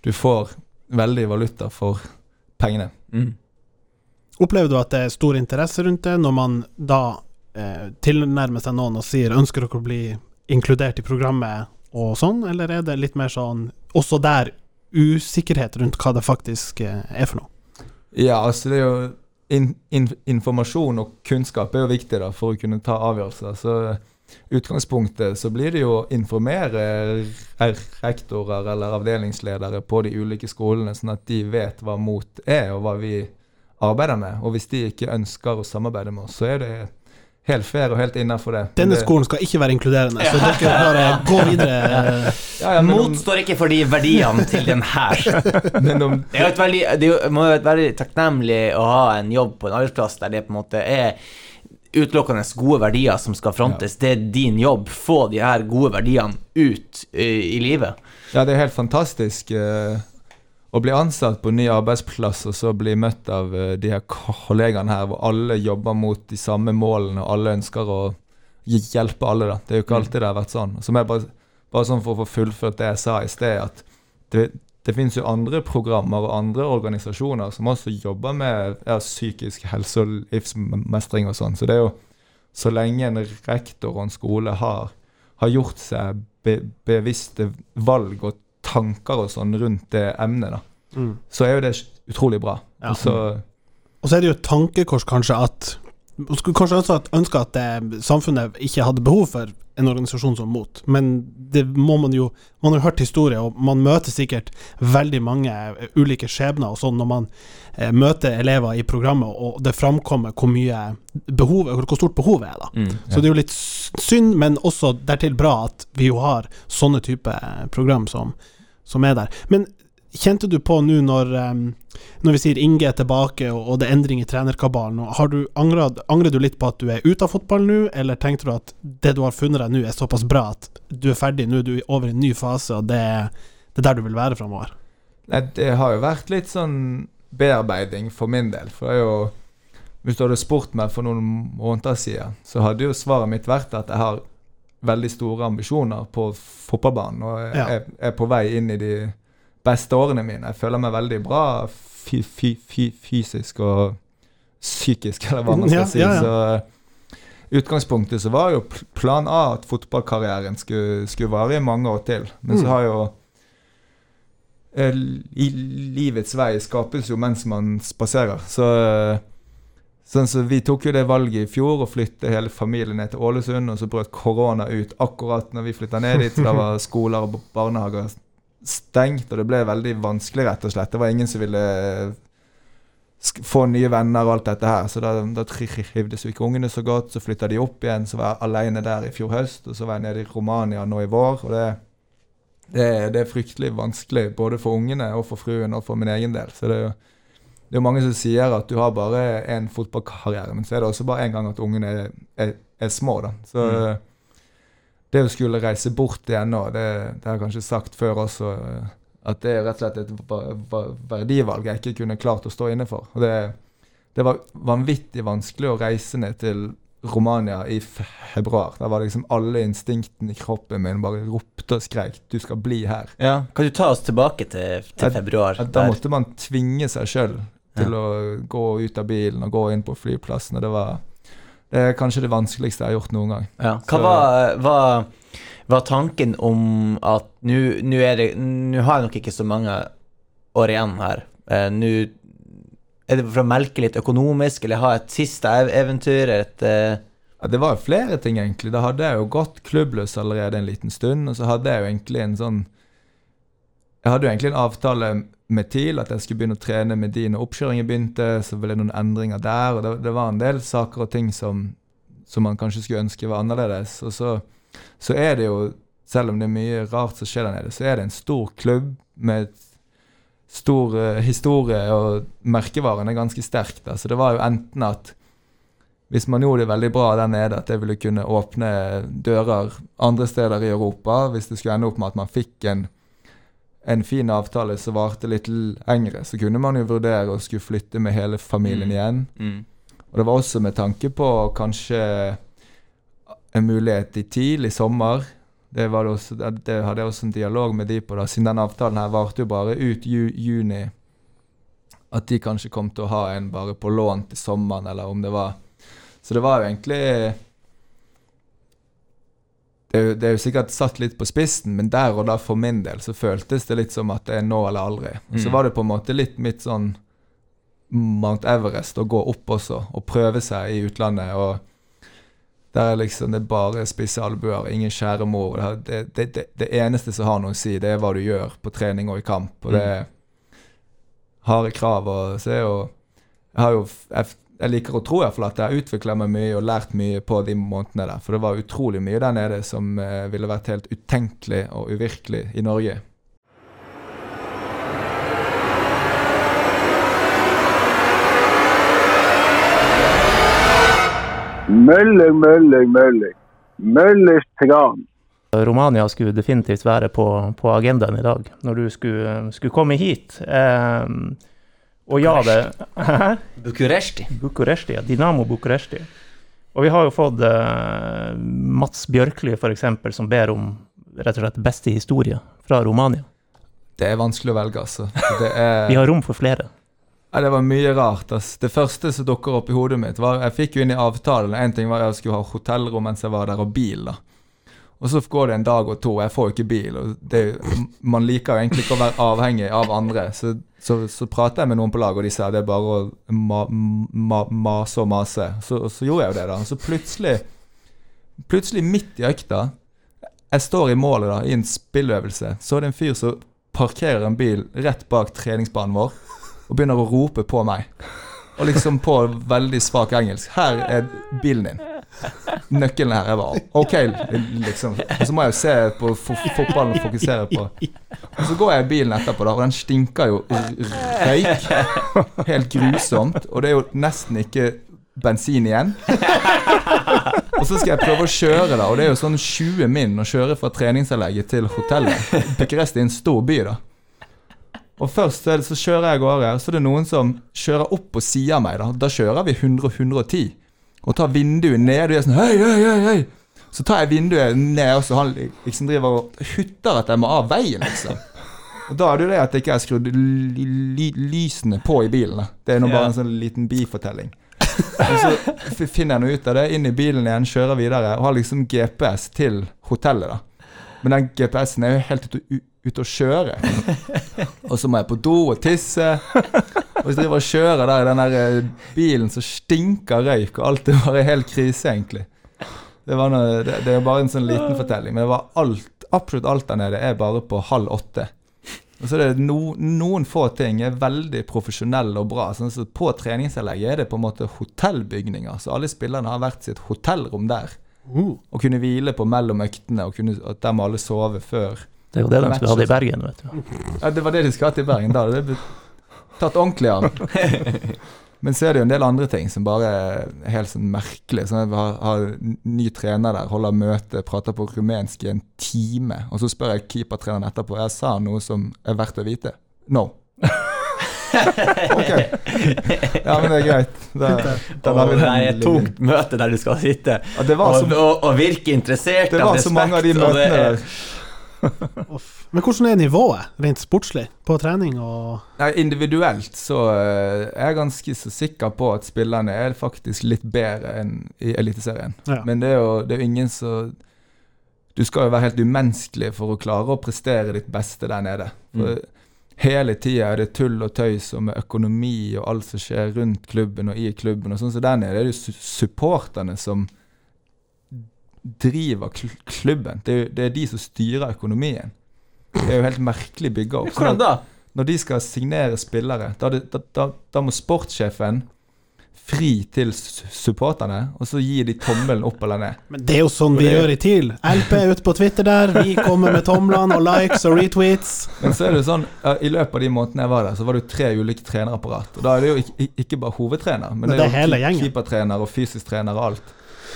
du får veldig valuta for pengene. Mm. Opplever du at det er stor interesse rundt det, når man da eh, tilnærmer seg noen og sier 'ønsker dere å bli inkludert i programmet' og sånn, eller er det litt mer sånn også der usikkerhet rundt hva det faktisk eh, er for noe? Ja, altså det er jo in, in, Informasjon og kunnskap er jo viktig da for å kunne ta avgjørelser. Så utgangspunktet så blir det jo å informere rektorer eller avdelingsledere på de ulike skolene, sånn at de vet hva MOT er, og hva vi arbeider med. Og hvis de ikke ønsker å samarbeide med oss, så er det helt fair og helt innafor det. Denne skolen skal ikke være inkluderende, så dere bare (laughs) gå videre. ja, ja, (laughs) Mot står ikke for de verdiene til den her. (laughs) men om Det er jo et veldig, det må jo være veldig takknemlig å ha en jobb på en arbeidsplass der det på en måte er utelukkende gode verdier som skal frontes. Det er din jobb. Få de her gode verdiene ut eh, i livet. Ja, det er helt fantastisk eh, å bli ansatt på ny arbeidsplass og så bli møtt av eh, de her kollegaene her, hvor alle jobber mot de samme målene, og alle ønsker å hjelpe alle. da. Det er jo ikke Mm. alltid det har vært sånn. Så må jeg bare, bare sånn for å få fullført det jeg sa i sted, at det, det finnes jo andre programmer og andre organisasjoner som også jobber med ja, psykisk helse og livsmestring og sånn. Så det er jo så lenge en rektor og en skole har, har gjort seg be, bevisste valg og tanker og sånn rundt det emnet, da, Mm. så er jo det utrolig bra. Ja. Og så, Og så er det jo et tankekors kanskje at Man skulle kanskje ønske at, ønske at eh, samfunnet ikke hadde behov for en organisasjon som MOT, men det må man jo Man har hørt historier, og man møter sikkert veldig mange eh, ulike skjebner og sånn når man eh, møter elever i programmet, og det framkommer hvor mye behov, hvor stort behovet er, da. Mm. Så det er jo litt synd, men også dertil bra at vi jo har sånne type program som, som er der. Men kjente du på nå når, når vi sier Inge er tilbake og, det er endring i trenerkabalen, har du angret, angrer du litt på at du er ute av fotball nå, eller tenkte du at det du har funnet deg nå er såpass bra at du er ferdig, nå du er over i en ny fase, og det, det er der du vil være framover? det har jo vært litt sånn bearbeiding for min del. For det er jo Hvis du hadde spurt meg for noen måneder siden, så hadde jo svaret mitt vært at jeg har veldig store ambisjoner på fotballbanen, og jeg Ja. er, er på vei inn i de beste årene mine. Jeg føler meg veldig bra fy, fy, fy, fysisk og psykisk, eller hva man skal Ja, si. ja. Så utgangspunktet så var jo plan A at fotballkarrieren skulle, skulle vare i mange år til. Men så Mm. har jo eh, i livets vei skapes jo mens man spaserer. Så Sånn så Vi tok jo det valget i fjor og flytte hele familien ned til Ålesund. Og så brøt korona ut akkurat når vi flytta ned dit. Så da var skoler og barnehager stengt, og det ble veldig vanskelig, rett og slett. Det var ingen som ville få nye venner og alt dette her. Så da, da trivdes jo ikke ungene så godt. Så flytta de opp igjen, så var jeg alene der i fjor høst. Og så var jeg nede i Romania nå i vår. Og det, det, det er fryktelig vanskelig både for ungene og for fruen og for min egen del. Så det er jo det er mange som sier at du har bare én fotballkarriere, men så er det også bare én gang at ungene er, er, er små. da. Så Mm. det å skulle reise bort igjen nå, det, det har jeg kanskje sagt før også, eh, at det er rett og slett et va- va- verdivalg jeg ikke kunne klart å stå inne for. Det, det var vanvittig vanskelig å reise ned til Romania i februar. Da var det liksom alle instinktene i kroppen min bare ropte og skreik 'du skal bli her'. Ja. Kan du ta oss tilbake til, til februar? At da måtte man tvinge seg sjøl til å gå ut av bilen og gå inn på flyplassen. Og det var det er kanskje det vanskeligste jeg har gjort noen gang. Ja. Hva var, var, var tanken om at Nå har jeg nok ikke så mange år igjen her. Eh, nå er det for å melke litt økonomisk, eller ha et siste eventyr? Et, eh, Ja, det var jo flere ting, egentlig. Da hadde jeg jo gått klubbløs allerede en liten stund. Og så hadde jeg jo egentlig en sånn Jeg hadde jo egentlig en avtale med TIL at jeg skulle begynne å trene med de når oppkjøringen begynte. Så ble det noen endringer der, og det, det var en del saker og ting som, som man kanskje skulle ønske var annerledes. Og så, så er det jo, selv om det er mye rart som skjer der nede, så er det en stor klubb med stor uh, historie, og merkevaren er ganske sterk. Da. Så det var jo enten at hvis man gjorde det veldig bra der nede, at det ville kunne åpne dører andre steder i Europa, hvis det skulle ende opp med at man fikk en, en fin avtale som varte litt lengre, så kunne man jo vurdere å skulle flytte med hele familien Mm. igjen. mm. Og det var også med tanke på kanskje en mulighet i TIL i sommer, Det, var det, også, det- det hadde jeg også en dialog med de på, da, siden den avtalen her varte jo bare ut ju, juni. At de kanskje kom til å ha en bare på lån til sommeren, eller om det var Så det var jo egentlig det er, jo, det er jo sikkert satt litt på spissen, men der og da for min del så føltes det litt som at det er nå eller aldri. Og så Mm. var det på en måte litt mitt sånn Mount Everest å gå opp også, og prøve seg i utlandet. og der er liksom det bare spisse albuer, ingen kjære mor. Det, det, det, det eneste som har noe å si, det er hva du gjør på trening og i kamp. Og det er harde krav. Og så er jo Jeg har jo jeg, jeg liker å tro i hvert fall at jeg har utvikla meg mye og lært mye på de månedene der. For det var utrolig mye der nede som eh, ville vært helt utenkelig og uvirkelig i Norge. Mølling, mølling, mølling. Møllers tran. Romania skulle definitivt være på, på agendaen i dag, når du skulle, skulle komme hit. Eh, og ja, det (laughs) Bucuresti. Bucuresti, ja. Dinamo Bucuresti. Og vi har jo fått uh, Mats Bjørkli, f.eks., som ber om rett og slett beste historie fra Romania. Det er vanskelig å velge, altså. Det er (laughs) Vi har rom for flere. Ja, det var mye rart. ass. Det første som dukker opp i hodet mitt, var Jeg fikk jo inn i avtalen En ting var at jeg skulle ha hotellrom mens jeg var der, og bil. da. Og så går det en dag og to, og jeg får ikke bil. og det, Man liker jo egentlig ikke å være avhengig av andre. Så, så, så prater jeg med noen på lag, og de sa det er bare å ma, ma, mase og mase. Så, så gjorde jeg jo det, da. Så plutselig, plutselig midt i økta Jeg står i målet da, i en spilløvelse. Så er det en fyr som parkerer en bil rett bak treningsbanen vår og begynner å rope på meg. Og liksom på veldig svak engelsk. 'Her er bilen din. (laughs) Nøkkelen er her.' er bare OK, liksom. Og så må jeg jo se på fotballen og fokusere på Og så går jeg i bilen etterpå, da, og den stinker jo røyk. Helt grusomt. Og det er jo nesten ikke bensin igjen. Og så skal jeg prøve å kjøre, da, og det er jo sånn 20 min å kjøre fra treningsanlegget til hotellet. Bucuresti er en stor by, da. Og først så, er kjører jeg av gårde, og så er det noen som kjører opp på sida av meg. Da Da kjører vi 100 og 110, og tar vinduet ned, og er sånn hei, hei, hei, hei. Så tar jeg vinduet ned, og så han liksom driver og hutter at jeg må av veien, liksom. Og da er det jo det at jeg ikke har skrudd ly ly lysene på i bilen. Det er nå bare en sånn liten bifortelling. Og så finner jeg noe ut av det, inn i bilen igjen, kjører videre, og har liksom GPS til hotellet, da. Men den GPS-en er jo helt ute, ut å kjøre. Og så må jeg på do og tisse. Og hvis jeg driver og kjører der i den der eh, bilen som stinker røyk, og alt er bare helt krise, egentlig. Det, var noe, det, det er bare en sånn liten fortelling, men det var alt, absolutt alt der nede er bare på halv åtte. Og så er det no, noen få ting er veldig profesjonelle og bra. Sånn som På treningsanlegget er det på en måte hotellbygninger, så alle spillerne har hvert sitt hotellrom der. Uh, Og kunne hvile på mellom øktene, og kunne, at der må alle sove før. Det er jo det de skulle hatt i Bergen, vet du. Ja, Det var det de skulle hatt i Bergen. Da det tatt ordentlig av. Men så er det jo en del andre ting som bare er helt sånn merkelig. Sånn at vi har, har ny trener der, holder møte, prater på rumensk i en time. Og så spør jeg keepertreneren etterpå jeg sa noe som er verdt å vite. No. ok. Ja, men det er greit. Det, det, lar det er et tungt møte der du skal sitte Ja, og, så, og, og virke interessert. det av var så mange av de møtene er- der. Men hvordan er nivået, rent sportslig, på trening og Nei, individuelt så eh, er jeg ganske så sikker på at spillerne er faktisk litt bedre enn i Eliteserien. Ja. Men det er jo det er ingen som Du skal jo være helt umenneskelig for å klare å prestere ditt beste der nede. For Hele tida er det tull og tøys og med økonomi og alt som skjer rundt klubben og i klubben. og sånn, Så der nede er det jo supporterne som driver kl klubben. Det er, det er de som styrer økonomien. Det er jo helt merkelig bygga opp. Sånn Hvordan at- da? når de skal signere spillere, da, da, da, da må sportssjefen fri til supporterne, og så gir de tommelen opp eller ned. Men det er jo sånn vi gjør i TIL. LP er ute på Twitter der, vi kommer med tomlene og likes og retweets. Men så er det sånn, i løpet av de månedene jeg var der, så var det jo tre ulike trenerapparat. Og da er det jo ikke, ikke bare hovedtrener, men, Men det det er jo keepertrener og fysisk trener og alt.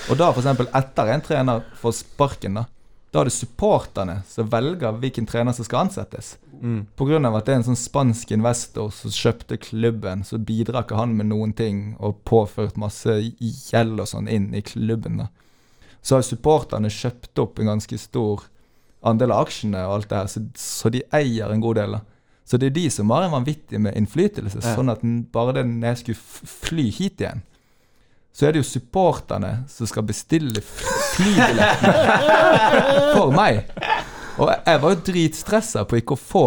Og da eksempel etter en trener får sparken, da, da er det supporterne som velger hvilken trener som skal ansettes. Mm. Av at det er en sånn spansk investor som kjøpte klubben, så bidrar ikke han med noen ting og påført masse gjeld og sånn inn i klubben. da. Så har supporterne kjøpt opp en ganske stor andel av aksjene og alt det her, så, så de eier en god del. da. Så det er de som har en vanvittig med innflytelse. Ja. Sånn at bare det jeg skulle fly hit igjen, så er det jo supporterne som skal bestille flybillettene for meg. Og jeg- var jo dritstressa på ikke å få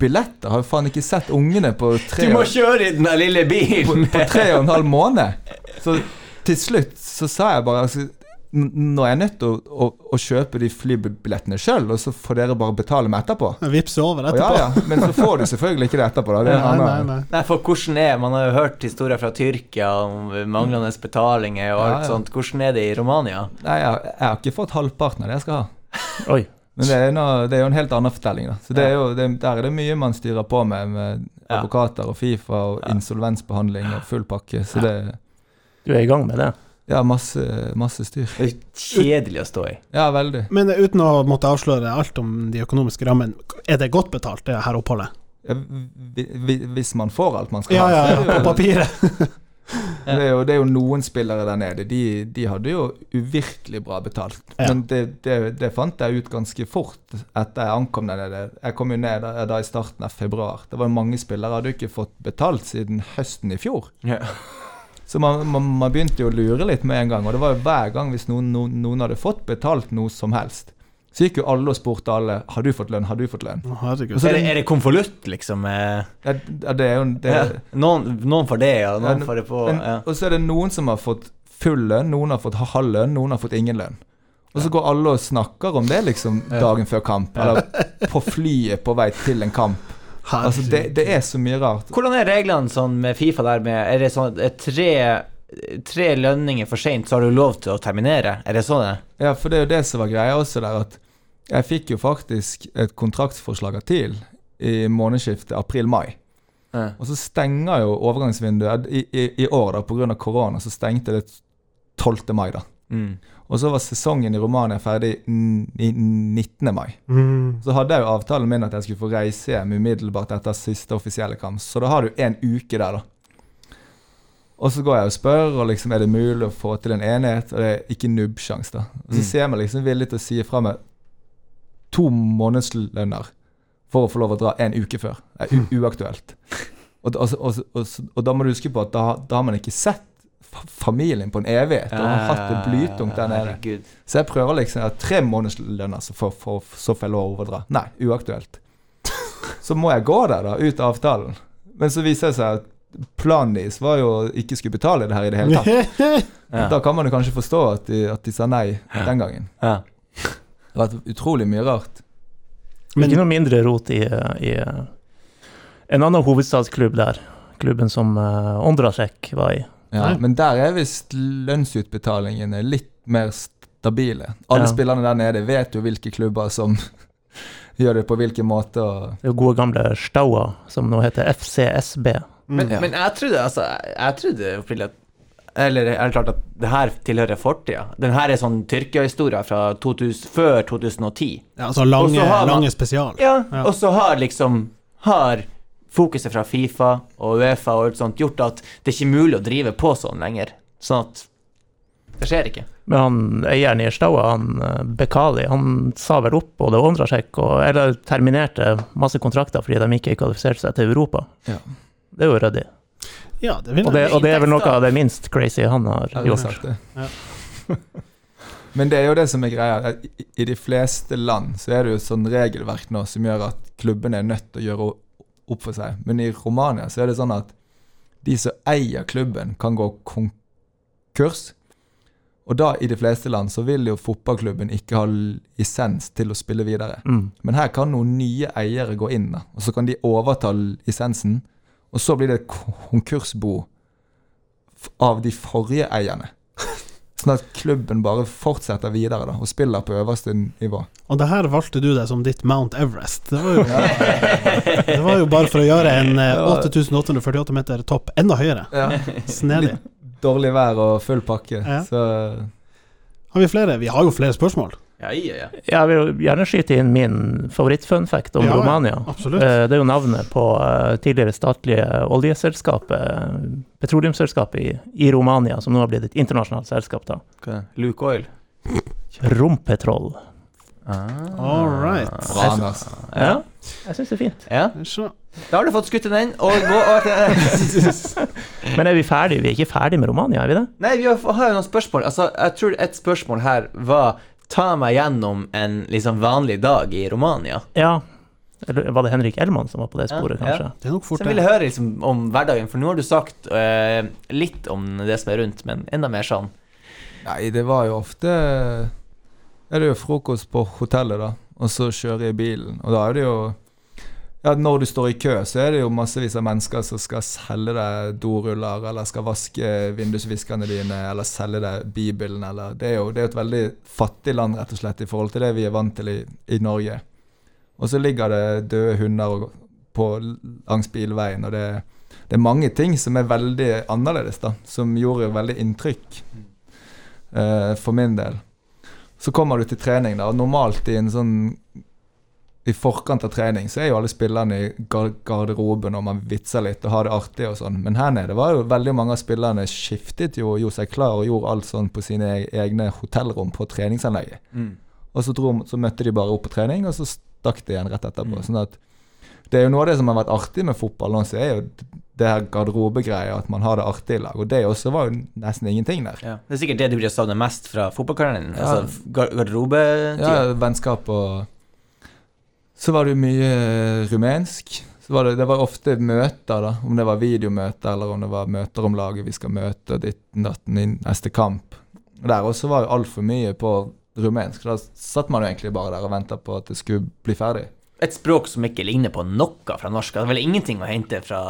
billetter. Har jo faen ikke sett ungene på tre Du må kjøre i den der lille bilen! på tre og en halv måned. Så til slutt så sa jeg bare altså, Nå er jeg nødt til å, å, å kjøpe de flybillettene sjøl, og så får dere bare betale meg etterpå. Vips over etterpå. ja, ja, men så får du selvfølgelig ikke det etterpå. Da. Det er Nei, nei, nei. Nei, for hvordan er Man har jo hørt historier fra Tyrkia om manglende betalinger og alt Ja, ja. sånt. Hvordan er det i Romania? Nei, jeg, jeg har ikke fått halvparten av det jeg skal ha. (laughs) Oi. Men det er, noe, det er jo en helt annen fortelling. da Så det er jo, det, Der er det mye man styrer på med, med Ja. advokater og Fifa og Ja. insolvensbehandling og full pakke. Så det Du er i gang med det? Ja, masse, masse styr. Det er kjedelig å stå i. Ja, veldig. Men uten å måtte avsløre alt om de økonomiske rammene, er det godt betalt, det her oppholdet? Ja, vi- vi- Hvis man får alt man skal Ja, ha, ja, ja, på papiret. (laughs) Det er, jo, det er jo noen spillere der nede. De, de hadde jo uvirkelig bra betalt. Ja. Men det, det, det fant jeg ut ganske fort etter jeg ankom der nede. Jeg kom jo ned da, da i starten av februar. Det var jo mange spillere hadde jo ikke fått betalt siden høsten i fjor. Ja. Så man, man, man begynte jo å lure litt med en gang. Og det var jo hver gang hvis noen, noen, noen hadde fått betalt noe som helst, så gikk jo alle og spurte alle har du fått lønn. Har du fått lønn? Og så Er er det, er det konvolutt, liksom? eh? Ja, det er jo det, Ja. Noen, noen får det, og noen Ja, får det på Men, ja. Og så er det noen som har fått full lønn, noen har fått halv lønn, noen har fått ingen lønn. Og så går alle og snakker om det liksom dagen før kamp, eller på flyet på vei til en kamp. Altså det, det er så mye rart. Hvordan er reglene sånn med Fifa der med Er det sånn at er tre, tre lønninger for seint, så har du lov til å terminere? Er det sånn det? Ja, for det er jo det som var greia også der, at jeg fikk jo faktisk et kontraktsforslag av TIL i månedsskiftet april-mai. Ja. Og så stenger jo overgangsvinduet i, i, i år, da, pga. korona, så stengte det 12. mai, da. Mm. Og så var sesongen i Romania ferdig i 19. mai. Mm. Så hadde jeg jo avtalen min at jeg skulle få reise hjem umiddelbart etter siste offisielle kamp. Så da har du en uke der, da. Og så går jeg og spør, og liksom er det mulig å få til en enighet? Og det er ikke nubbsjans, da. Og så Mm. ser meg liksom villig til å si fra meg to månedslønner for å få lov å dra en uke før. Det er (laughs) uaktuelt. Og, og, og, og, da må du huske på at da, da har man ikke sett familien på en evighet, og har hatt det blytungt der nede. Så jeg prøver liksom at tre månedslønner, så får får- så får jeg lov å overdra. Nei, uaktuelt. (laughs) Så må jeg gå der, da, ut av avtalen. Men så viser det seg at planen deres var jo ikke skulle betale det her i det hele tatt. (laughs) Ja. Da kan man jo kanskje forstå at de, at de sa nei den gangen. Ja. Det har vært utrolig mye rart. Men- Ikke noe mindre rot i, i eh, en annen hovedstadsklubb der. Klubben som uh, Ondrasjek var i. Ja, men der er visst lønnsutbetalingene litt mer stabile. Alle Ja. spillerne der nede vet jo hvilke klubber som (laughs) gjør det på hvilken måte. Det er jo gode gamle Staua, som nå heter FCSB. Men, Ja. men jeg trodde altså Jeg, trodde opprinnelig at Eller er det klart at det her tilhører fortida? Den her er sånn Tyrkia-historie fra 2000, før 2010. Ja, altså lange, har man- lange spesial. Ja, Ja. og så har liksom Har fokuset fra Fifa og Uefa og alt sånt gjort at det ikke er mulig å drive på sånn lenger. Sånn at det skjer ikke. Men han eieren i Staua, han eh, Bekali, han sa vel opp både Ondrasjek og Eller terminerte masse kontrakter fordi de ikke kvalifiserte seg til Europa. Ja. Det er jo ryddig. Ja, Og og det er vel noe av det minst crazy han har har gjort. sagt det. Ja. (laughs) Men det er jo det som er greia. i- I de fleste land så er det jo sånn regelverk nå som gjør at klubbene er nødt til å gjøre opp for seg. Men i Romania så er det sånn at de som eier klubben, kan gå konkurs. Og da, i de fleste land, så vil jo fotballklubben ikke ha lisens til å spille videre. Mm. Men her kan noen nye eiere gå inn, da. og så kan de overta lisensen. Og så blir det konkursbo av de forrige eierne. (laughs) Sånn at klubben bare fortsetter videre da, og spiller på øverste nivå. Og det her valgte du deg som ditt Mount Everest. Det var jo, (laughs) det var jo bare for å gjøre en eh, 8848 meter topp enda høyere. Snedig. Dårlig vær og full pakke. Ja. Så Har vi flere? Vi har jo flere spørsmål. Ja, ja, ja. Jeg vil gjerne skyte inn min favorittfunfact om Ja, Romania. absolutt. Eh, Det er jo navnet på eh, tidligere statlige oljeselskapet, petroleumsselskapet i, i Romania, som nå har blitt et internasjonalt selskap. da. Okay. er det? Luke Oil. Rompetrol. All right. Bra, Anders. Ja, jeg syns det er fint. Ja, da har du fått skutt den, og gå over til (laughs) (laughs) Men er vi ferdige? Vi er ikke ferdige med Romania, er vi det? Nei, vi har, har jo noen spørsmål. Altså, jeg tror et spørsmål her var Ta meg gjennom en liksom vanlig dag i Romania. Ja. Eller var det Henrik Elman som var på det sporet, Ja, kanskje? Det er nok fort, Så jeg ville høre liksom om hverdagen, for nå har du sagt uh, litt om det som er rundt, men enda mer sånn. Nei, det var jo ofte Er det jo frokost på hotellet, da. Og så kjøre i bilen. Og da er det jo Ja, når du står i kø, så er det jo massevis av mennesker som skal selge deg doruller, eller skal vaske vindusviskerne dine, eller selge deg Bibelen, eller Det er jo det er et veldig fattig land, rett og slett, i forhold til det vi er vant til i, i Norge. Og så ligger det døde hunder på langs bilveien, og det, det er mange ting som er veldig annerledes, da. Som gjorde veldig inntrykk uh, for min del. Så kommer du til trening, da. og Normalt i en sånn I forkant av trening så er jo alle spillerne i garderoben og man vitser litt og har det artig og sånn. Men her nede var jo veldig mange av spillerne skiftet jo og gjorde seg klar og gjorde alt sånn på sine e- egne hotellrom på treningsanlegget. Og så, dro, så møtte de bare opp på trening, og så stakk de igjen rett etterpå. Mm. Sånn at det er jo noe av det som har vært artig med fotball nå, så er jo det her garderobegreia, at man har det artig i lag. Og det også var jo nesten ingenting der. Ja. Det er sikkert det du blir savnet mest fra fotballkarrieren din. Ja. Altså gar garderobetida. Ja, vennskap og Så var det jo mye eh, rumensk. Så var det, det var ofte møter, da. Om det var videomøter, eller om det var møter om laget vi skal møte, ditten datten i neste kamp. Og Der også var jo altfor mye på rumensk. Da satt man jo egentlig bare der og venta på at det skulle bli ferdig. Et språk som ikke ligner på noe fra norsk. Det er vel ingenting å hente fra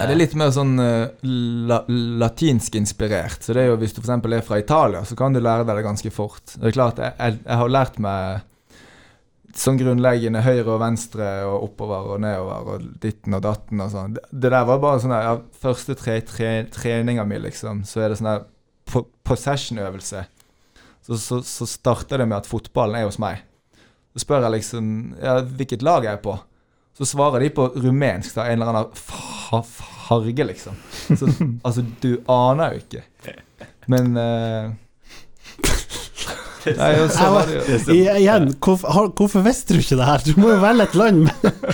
Ja, det er litt mer sånn eh, la, latinsk inspirert. Så det er jo Hvis du f.eks. er fra Italia, så kan du lære deg det ganske fort. Det er klart, Jeg, jeg, jeg har lært meg sånn grunnleggende høyre og venstre og oppover og nedover og ditten og datten og sånn. Det, det der var bare sånn der, ja, Første tre, tre, treninga mi, liksom, så er det sånn der po- possession-øvelse. Så, så, så starter det med at fotballen er hos meg. Så spør jeg liksom ja, hvilket lag jeg er på. Så svarer de på rumensk, da, en eller annen fa farge, liksom. Så (laughs) altså, du aner jo ikke. Men eh, Nei, og så var det jo igjen, hvorfor, hvorfor visste du ikke det her? Du må jo velge et land (laughs) med,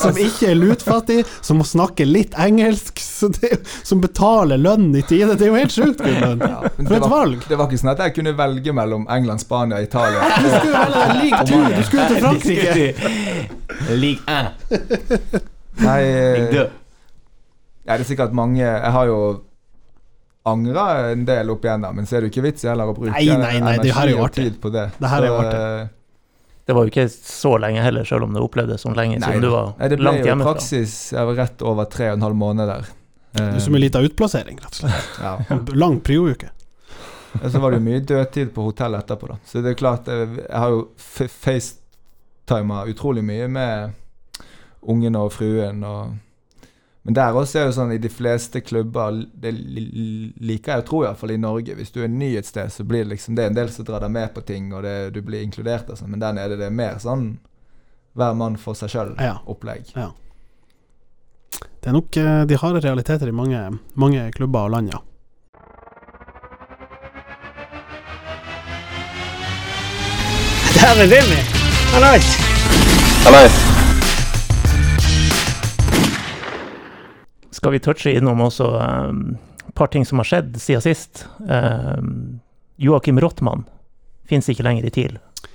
som ikke er lutfattig, som må snakke litt engelsk, det, som betaler lønn i tide. Det er jo helt sjukt, Gudmund. ja, For et valg! det var ikke sånn at jeg kunne velge mellom England, Spania, Italia. Du skulle velge en lik tur! Du skulle til Frankrike! Lik 1. Nei, eh, 2. ja, det er sikkert mange Jeg har jo angra en del opp igjennom, men så er det jo ikke vits i heller å bruke Nei, nei, nei, det her er jo energi og tid på det. Det her er jo artig. eh, Det var jo ikke så lenge heller, selv om det opplevdes sånn lenge Nei, siden du var nei, det ble langt jo i hjemmefra. praksis jeg var rett over tre og en halv måned der. Det Eh, er som en liten utplassering, rett og slett. ja. (laughs) Lang prio-uke. Og så var det jo mye dødtid på hotellet etterpå, da. Så det er klart, jeg, jeg har jo facetima utrolig mye med ungene og fruen og Men der også er jo sånn i de fleste klubber Det liker jeg å tro, iallfall i Norge. Hvis du er ny et sted, så blir det liksom Det er en del som drar deg med på ting, og det, du blir inkludert sånn, men der nede det er mer sånn hver mann for seg sjøl-opplegg. Ja. Det er nok eh, de harde realiteter i mange, mange klubber og land, ja. Dæven Jimmy! Hallais! Skal vi touche innom også um, et par ting som har skjedd siden sist? Um, Joakim Rottmann fins ikke lenger i TIL.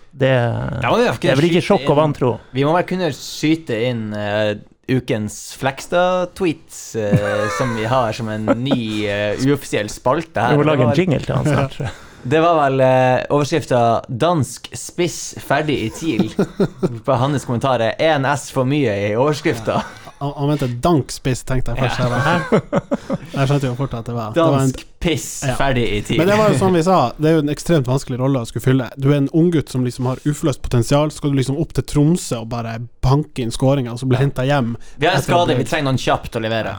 Det, ja, det, det er vel ikke sjokk og vantro. Vi må vel kunne skyte inn uh, ukens Flekstad-tweets, uh, (laughs) som vi har som en ny uh, uoffisiell spalte her. Vi må lage en jingle til han snart. (laughs) Det var vel eh, overskrifta 'Dansk spiss ferdig i TIL'. (laughs) På hans kommentarer 1 S for mye' i overskrifta. Han, han mente dankspiss, tenkte jeg først. Jeg? Jeg skjønte jo fort at det var, det var en, Dansk piss Ja. ferdig i tid. Men det var jo som vi sa, det er jo en ekstremt vanskelig rolle å skulle fylle. Du er en unggutt som liksom har uforløst potensial, så skal du liksom opp til Tromsø og bare banke inn skåringer, og så bli henta hjem. Vi har en skade, vi trenger noen kjapt å levere.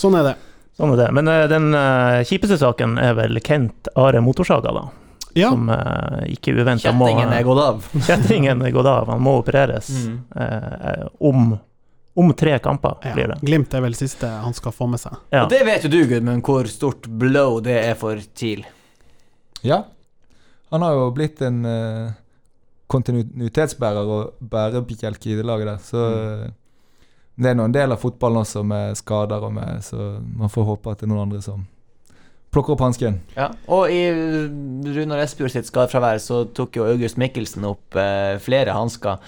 Sånn er det. Sånn er det. Men uh, den uh, kjipeste saken er vel Kent Are Motorsaga, da. Ja, Som uh, ikke uventa må Kjettingen er gått av. (laughs) Kjettingen er gått av. Han må opereres Mm. eh, om, om tre kamper, ja. blir det. Glimt er vel siste han skal få med seg. Ja. Og det vet jo du, Gudmund, hvor stort blow det er for TIL. Ja. Han har jo blitt en uh, kontinuitetsbærer og bærebjelke i det laget der. Så mm. det er nå en del av fotballen også med skader og med Så man får håpe at det er noen andre som plukker opp hansken. Ja, og i Runar Espejord sitt skadefravær så tok jo August Mikkelsen opp eh, flere hansker.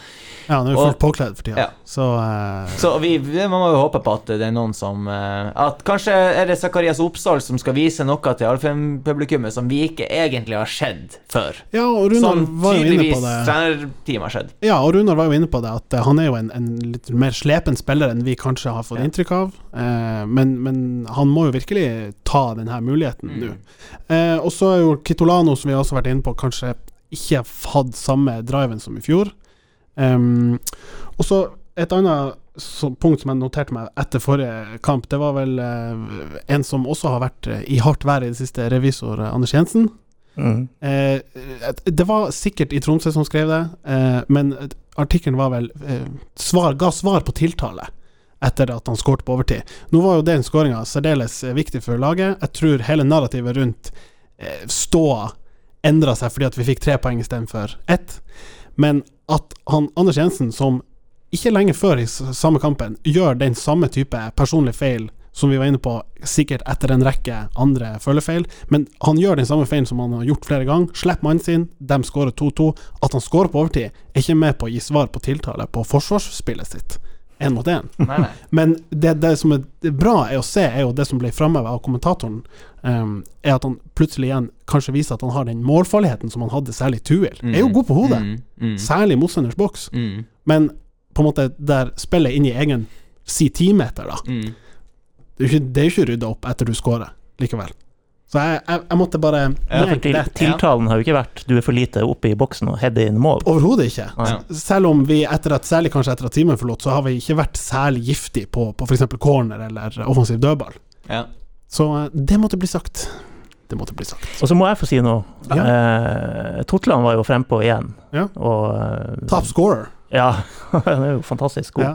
Ja, han er jo fullt påkledd for tida, Ja. så eh, Så vi, vi man må jo håpe på at det er noen som eh, At kanskje er det Zakarias Oppsal som skal vise noe til Alfheim-publikummet som vi ikke egentlig har sett før. Ja, og Runar var jo inne på det. trenerteam har sett. Ja, og Runar var jo inne på det, at eh, han er jo en, en litt mer slepen spiller enn vi kanskje har fått Ja. inntrykk av. Eh, men, men han må jo virkelig ta denne muligheten Mm. nå. Eh, og så er jo Kitolano, som vi har også vært inne på, kanskje ikke hatt samme driven som i fjor. Um, og så et annet punkt som jeg noterte meg etter forrige kamp, det var vel eh, en som også har vært eh, i hardt vær i det siste, revisor Anders Jensen. Mm. Eh, det var sikkert i Tromsø som skrev det, eh, men artikkelen var vel eh, svar, ga svar på tiltale etter at han skåret på overtid. Nå var jo den skåringa særdeles eh, viktig for laget. Jeg tror hele narrativet rundt eh, ståa endra seg fordi at vi fikk tre poeng istedenfor ett. Men at han Anders Jensen, som ikke lenge før i samme kampen gjør den samme type personlige feil som vi var inne på, sikkert etter en rekke andre følgefeil, men han gjør den samme feilen som han har gjort flere ganger. Slipper mannen sin, de skårer 2-2. At han skårer på overtid, er ikke med på å gi svar på tiltale på forsvarsspillet sitt. Én mot én. Men det, det som er bra er å se, er jo det som ble framheva av kommentatoren, um, er at han plutselig igjen kanskje viser at han har den målfarligheten som han hadde særlig Tuil. Er jo god på hodet, Mm, mm, særlig motstanders boks, mm, men på en måte der spillet inn i egen si timeter, da. mm. Det er jo ikke, det er ikke rydda opp etter du scorer, likevel. Så jeg, jeg, jeg måtte bare Ja, Ja, for til, tiltalen har jo ikke vært 'du er for lite oppe i boksen og head inn mål'. Overhodet ikke. Nei. Selv om vi, etter at, særlig kanskje etter at timen forlot, så har vi ikke vært særlig giftige på, på f.eks. corner eller offensiv dødball. Ja. Så eh, det måtte bli sagt. Det måtte bli sagt. Og så må jeg få si noe. Ja. Eh, Totland var jo frempå igjen. Ja. Og eh, Top scorer. Ja, (laughs) han er jo fantastisk god. Ja.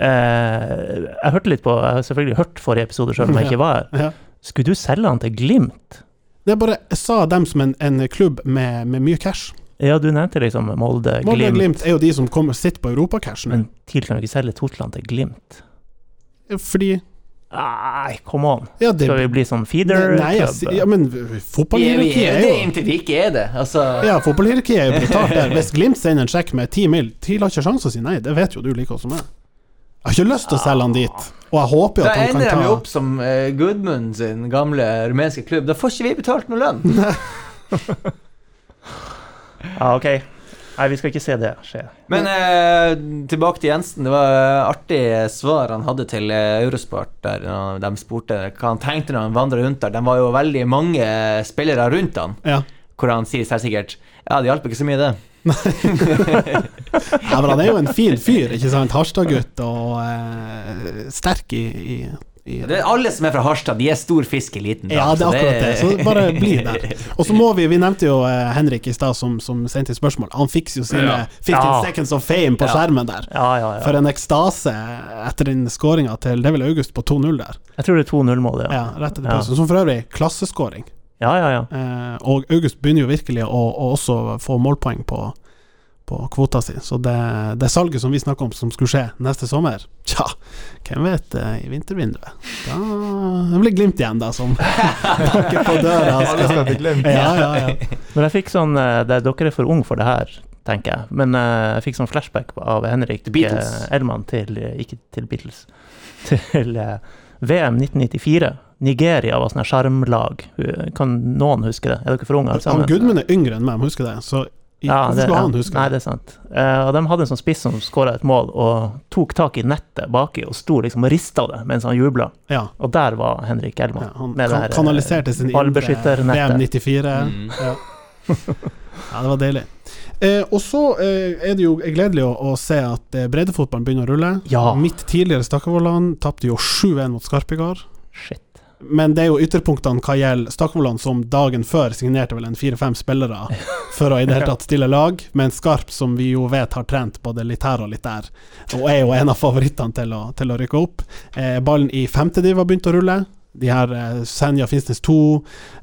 Eh, jeg hørte litt på Jeg har selvfølgelig hørt forrige episode selv om jeg (laughs) ikke var her. Skulle du selge han til Glimt? Det er bare, jeg sa dem som en, en klubb med, med mye cash. Ja, du nevnte liksom Molde, Molde Glimt, og Glimt er jo de som kommer og sitter på europacash nå. men TIL kan jo ikke selge Totland til Glimt. Fordi Nei, come on. Ja, det Skal vi bli sånn Nei, jeg feeder-klubb? sier- ja, men er, vi fotballhierarkiet er jo det inntil vi ikke er det. Altså, Ja, fotballhierarkiet er jo brutalt der. Hvis Glimt sender en sjekk med ti mil, TIL har ikke sjanse å si nei. Det vet jo du like godt som meg. Jeg har ikke lyst til å selge han dit, og jeg håper jo da at han ender ta Da jo de opp som uh, Gudmund sin gamle rumenske klubb. Da får ikke vi betalt noe lønn. (laughs) Ja, ok. Nei, vi skal ikke se det skje. Men eh, tilbake til Jensen. Det var eh, artig svar han hadde til eh, Eurosport, der de spurte hva han tenkte når han vandra rundt der. Det var jo veldig mange spillere rundt han, Ja. hvor han sier selvsikkert Ja, det hjalp ikke så mye, det. (laughs) ja, men han er jo en fin fyr, ikke sant? Harstad-gutt og eh, sterk i, i, i det er alle som er fra Harstad, de er stor fisk i liten Ja, det er akkurat det. Så bare bli der. (laughs) Og så må vi Vi nevnte jo eh, Henrik i stad, som, som sendte inn spørsmål. Han fikk jo sine Ja. 15 Ja. seconds of fame på Ja. skjermen der. Ja, ja, ja. For en ekstase etter den skåringa til er August på 2-0 der. Jeg tror det er 2-0-målet, Ja, ja. rett etter Ja. Som for øvrig klasseskåring. Ja, ja, ja. Eh, og August begynner jo virkelig å, å også få målpoeng på, på kvota si. Så det, det salget som vi snakker om som skulle skje neste sommer, tja, hvem vet eh, i vintervinduet. Da det blir Glimt igjen, da, som (laughs) banker på døra. Ja, ja, ja. Men jeg fikk sånn eh, det, Dere er for unge for det her, tenker jeg. Men uh, jeg fikk sånn flashback av Henrik Elman til Ikke til Beatles. (laughs) Til uh, VM 1994. Nigeria var sånn her sjarmlag. Kan noen huske det? Er dere for unge Altså? Gudmund er yngre enn meg, husker det. Så Ja, det, ja. han huske Nei, det? er sant. Uh, og de hadde en sånn spiss som skåra et mål, og tok tak i nettet baki og sto liksom og rista det mens han jubla. Ja, Og der var Henrik Elman. ja, han med det kan, her, eh, kanaliserte sin indre ballbeskytternettet. VM 94. Mm. Ja. ja, det var deilig. Eh, og så eh, er det jo gledelig å, å se at eh, breddefotballen begynner å rulle. Ja. Mitt tidligere Stakkevollan tapte jo 7-1 mot Skarpegard. Shit. Men det er jo ytterpunktene hva gjelder Stakkevollan, som dagen før signerte vel en fire-fem spillere for å i det hele (laughs) tatt stille lag, mens Skarp, som vi jo vet har trent både litt her og litt der, og er jo en av favorittene til å, til å rykke opp. Eh, ballen i femte div har begynt å rulle. De her eh, Senja Finnsnes 2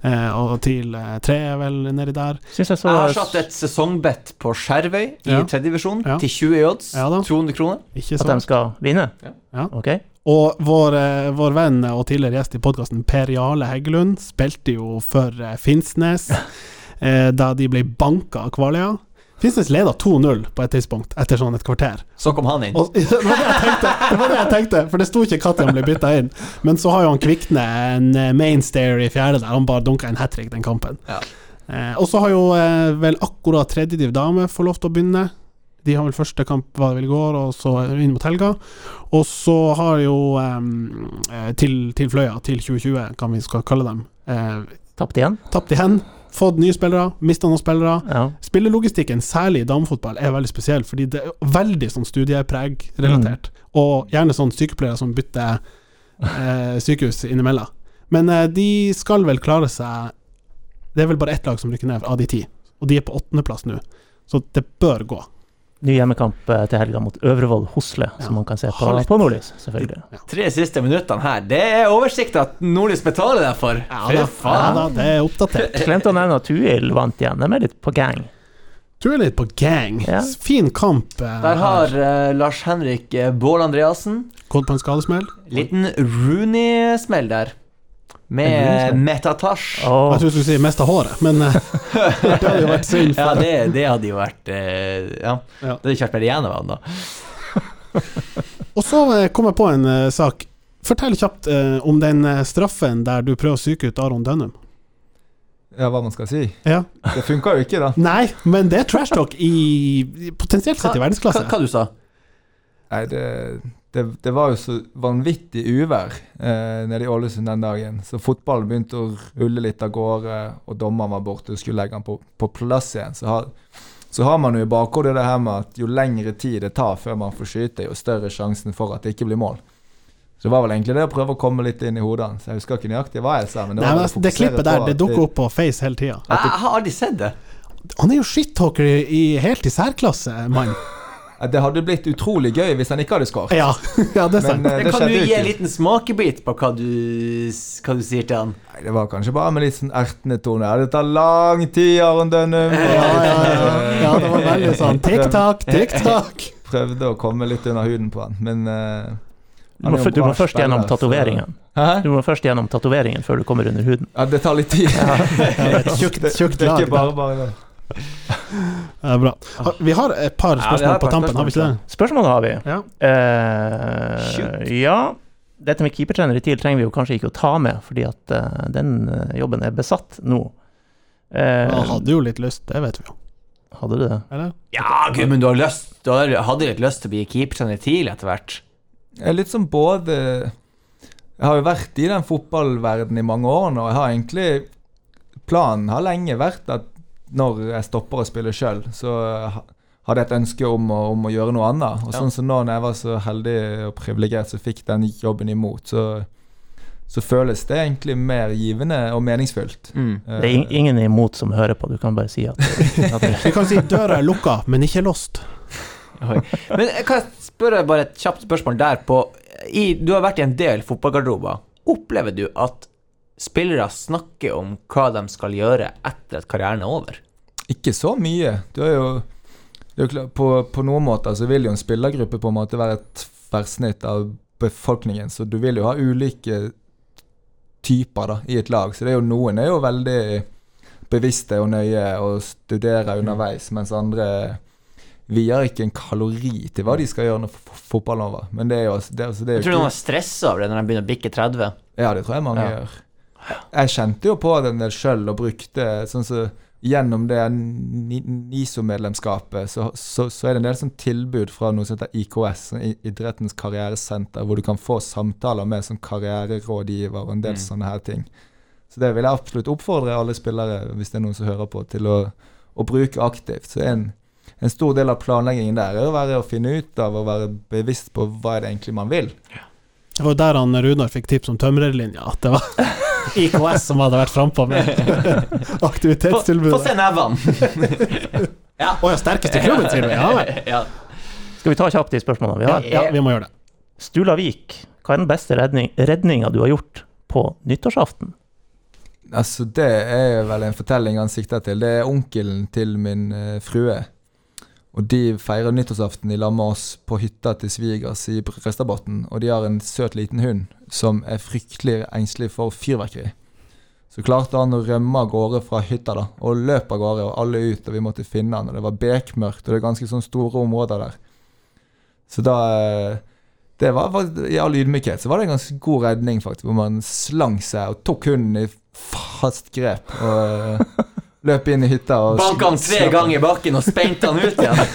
eh, og TIL eh, 3 er vel nedi der. Jeg så Jeg har satt et sesongbett på Skjervøy i Ja. tredjedivisjon Ja. til 20 i odds. Ja 200 kroner. Ikke at de skal vinne? Ja. Ok. Og vår, eh, vår venn og tidligere gjest i podkasten, Per Jarle Heggelund, spilte jo for eh, Finnsnes (laughs) eh, da de ble banka av Kvaløya. Finnsnes leda 2-0 på et tidspunkt, etter sånn et kvarter. Så kom han inn. Og, (laughs) det, var det, tenkte, det var det jeg tenkte, for det sto ikke når han ble bytta inn. Men så har jo han Kvikne en mainstair mainstayer i fjerde der, han bare dunka en hat trick den kampen. Ja. Eh, og så har jo eh, vel akkurat tredjediv dame fått lov til å begynne. De har vel første kamp var det vel i går, og så inn mot helga. Og så har jo eh, til, til Fløya, til 2020, kan vi skal kalle dem, eh, Tapt igjen? tapt igjen. Fått nye spillere, mista noen spillere. Ja. Spillelogistikken, særlig i damefotball, er veldig spesiell, fordi det er veldig sånn studiepreg-relatert. Mm. Og gjerne sånn sykepleiere som bytter eh, sykehus innimellom. Men eh, de skal vel klare seg Det er vel bare ett lag som rykker ned av de ti, og de er på åttendeplass nå. Så det bør gå. Ny hjemmekamp eh, til helga mot Øvrevoll Hosle, Ja. som man kan se på, på Nordlys, selvfølgelig. Tre siste minuttene her, det er oversikt at Nordlys betaler deg for. Ja da, da, ja da, det er oppdatert. (laughs) Glemte å nevne at Tuil vant igjen. De er litt på gang. Du er litt på gang. Ja. Fin kamp. Uh, Der har uh, Lars Henrik uh, Baal Andreassen Gått på en skadesmell. liten Rooney-smell der. Med? Metatasj. Jeg trodde du skulle si mest av håret, men eh, (laughs) det hadde jo vært synd. Ja, det, det hadde jo vært eh, Ja, Ja. det hadde ikke vært mer igjen av han da. Og så eh, kom jeg på en uh, sak. Fortell kjapt uh, om den uh, straffen der du prøver å psyke ut Aron Dønnum. Ja, hva man skal si. Ja. Det funka jo ikke, da. Nei, men det er trash talk i potensielt sett i verdensklasse. Hva, hva du sa Nei, det, det, det var jo så vanvittig uvær eh, nede i Ålesund den dagen. Så fotballen begynte å rulle litt av gårde, og dommeren var borte og skulle legge den på, på plass igjen. Så har, så har man jo i bakhodet det her med at jo lengre tid det tar før man får skyte, jo større sjansen for at det ikke blir mål. Så det var vel egentlig det å prøve å komme litt inn i hodet hans. Jeg husker ikke nøyaktig hva jeg sa, men det Nei, men altså, det klippet der, det dukker opp på Face hele tida. Har aldri sett det. Han er jo i helt i særklasse, mann. At Det hadde blitt utrolig gøy hvis han ikke hadde skåret. Ja, (laughs) ja, det er sant. Men, eh, det kan du gi en liten smakebit på hva du, hva du sier til han? Nei, det var kanskje bare med litt sånn ertende tone. Ja, det tar lang tid, Aron Dønnum. (laughs) Ja, ja, ja. ja, det var veldig sånn tikk-takk, (laughs) tikk-takk. Prøvde å komme litt under huden på han, men eh, du må, er f- du må først gjennom tatoveringen. Du må først gjennom tatoveringen før du kommer under huden. Ja, det tar litt tid. ja, det, tjukt det er ikke bare bare (laughs) det. er bra. Vi har et par Ja, spørsmål et par på tampen, har vi ikke det? Spørsmålet har vi. Ja. Uh, ja, dette med keepertrener i TIL trenger vi jo kanskje ikke å ta med, fordi at uh, den eh, jobben er besatt nå. Uh, Han hadde jo litt lyst, det vet vi jo. hadde du det? Eller? Ja, gud, men du har lyst Du hadde litt lyst til å bli keepertrener tidlig etter hvert. Jeg er litt som både Jeg har jo vært i den fotballverdenen i mange år nå. og Jeg har egentlig Planen har lenge vært at når jeg stopper å spille sjøl, så hadde jeg et ønske om å, om å gjøre noe annet. Og Ja. sånn som nå når jeg var så heldig og privilegert som fikk den jobben imot, så, så føles det egentlig mer givende og meningsfullt. Mm. Det er in ingen imot som hører på, du kan bare si at, (laughs) at det, Vi kan si døra er lukka, men ikke låst. Men jeg kan spørre bare et kjapt spørsmål der på i, Du har vært i en del fotballgarderober. Opplever du at spillere snakker om hva de skal gjøre etter at karrieren er over? Ikke så mye. Du er jo, du er klar, på, på noen måter så vil jo en spillergruppe på en måte være et tverrsnitt av befolkningen, så du vil jo ha ulike typer da, i et lag. Så det er jo noen er jo veldig bevisste og nøye og studerer underveis, mens andre vier ikke en kalori til hva de skal gjøre når fotballen er over. Men det er jo, det, altså, det er Jeg tror noen er stressa over det når de begynner å bikke 30. ja, det tror jeg mange Ja. gjør. Jeg kjente jo på den en del sjøl og brukte sånn så Gjennom det NISO-medlemskapet så, så, så er det en del sånn tilbud fra noe som heter IKS, sånn Idrettens karrieresenter, hvor du kan få samtaler med sånn karriererådgiver og en del Mm. sånne her ting. Så det vil jeg absolutt oppfordre alle spillere, hvis det er noen som hører på, til å, å bruke aktivt. Så en, en stor del av planleggingen der er å være å finne ut av og være bevisst på hva er det egentlig man vil. Det var der han Runar fikk tips om tømrerlinja, at det var (laughs) IKS som hadde vært frampå med (laughs) aktivitetstilbudet. få se nevene! (laughs) ja. Å ja, sterkeste klubben, sier du? Ja vel. ja. Skal vi ta kjapt de spørsmålene vi har? Ja, vi må gjøre det. Stula Vik, hva er den beste redning, redninga du har gjort på nyttårsaften? Altså, det er vel en fortelling han sikter til. Det er onkelen til min eh, frue. Og de feirer nyttårsaften i lag med oss på hytta til svigers i Røstabotn. Og de har en søt liten hund som er fryktelig engstelig for fyrverkeri. Så klarte han å rømme av gårde fra hytta da, og løp av gårde, og alle ut, og vi måtte finne han. Og det var bekmørkt, og det er ganske sånn store områder der. Så da eh, Det var I all ydmykhet så var det en ganske god redning, faktisk, hvor man slang seg og tok hunden i fast grep. Og eh, løp inn i hytta og Banka han tre ganger i bakken og spente han ut igjen. (laughs)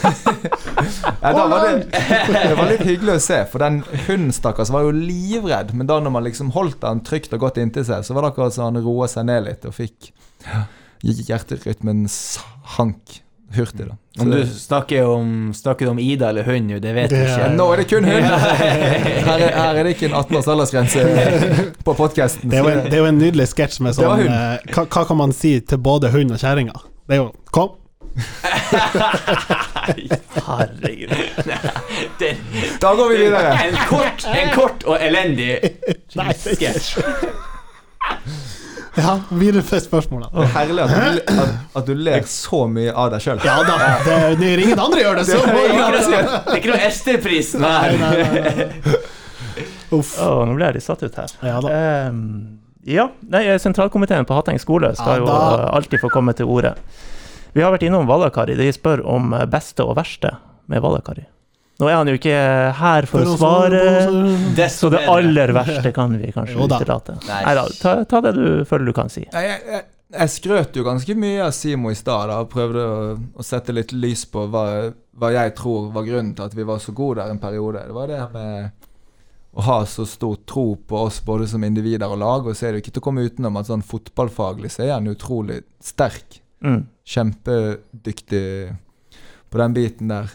Ja, da var det, det var litt hyggelig å se, for den hunden stakkars var jo livredd. Men da når man liksom holdt han trygt og godt inntil seg, så var det akkurat så han roa seg ned litt og fikk hjerterytmen sank hurtig. da. Så Om du snakker om, snakker om Ida eller hund nå, det vet du ikke. Nå er det kun hund! (laughs) Her er, her er det ikke en 18 års aldersgrense på podkasten. Det er jo en, det er jo en nydelig sketsj med sånn eh, hva, hva kan man si til både hund og kjerringa? Det er jo Kom! Herregud. Den, Da går vi videre. en, kort, en kort og elendig (laughs) sketsj. Ja, videre spørsmålet. Det er herlig at du, at, at du ler så mye av deg sjøl. Ja da, det, det er ingen andre gjør det, så Det er ikke det. noe- det er ikke noe Ester-prisen Nei, nei, nei, nei. Uff. Oh, nå ble jeg litt satt ut her. Ja da. Um, ja, nei, sentralkomiteen på Hatteng skole skal Ja, jo alltid få komme til orde. Vi har vært innom Vallakari. De spør om eh, beste og verste med Vallakari. Nå er han jo ikke her for å svare, så det aller verste kan vi kanskje utelate. Nei. Nei da, ta, ta det du føler du kan si. Nei, jeg, jeg, jeg skrøt jo ganske mye av Simo i stad. og Prøvde å, å sette litt lys på hva, hva jeg tror var grunnen til at vi var så gode der en periode. Det var det med å ha så stor tro på oss både som individer og lag. Og så er det jo ikke til å komme utenom at sånn fotballfaglig så er han utrolig sterk. Mm. Kjempedyktig på den biten der.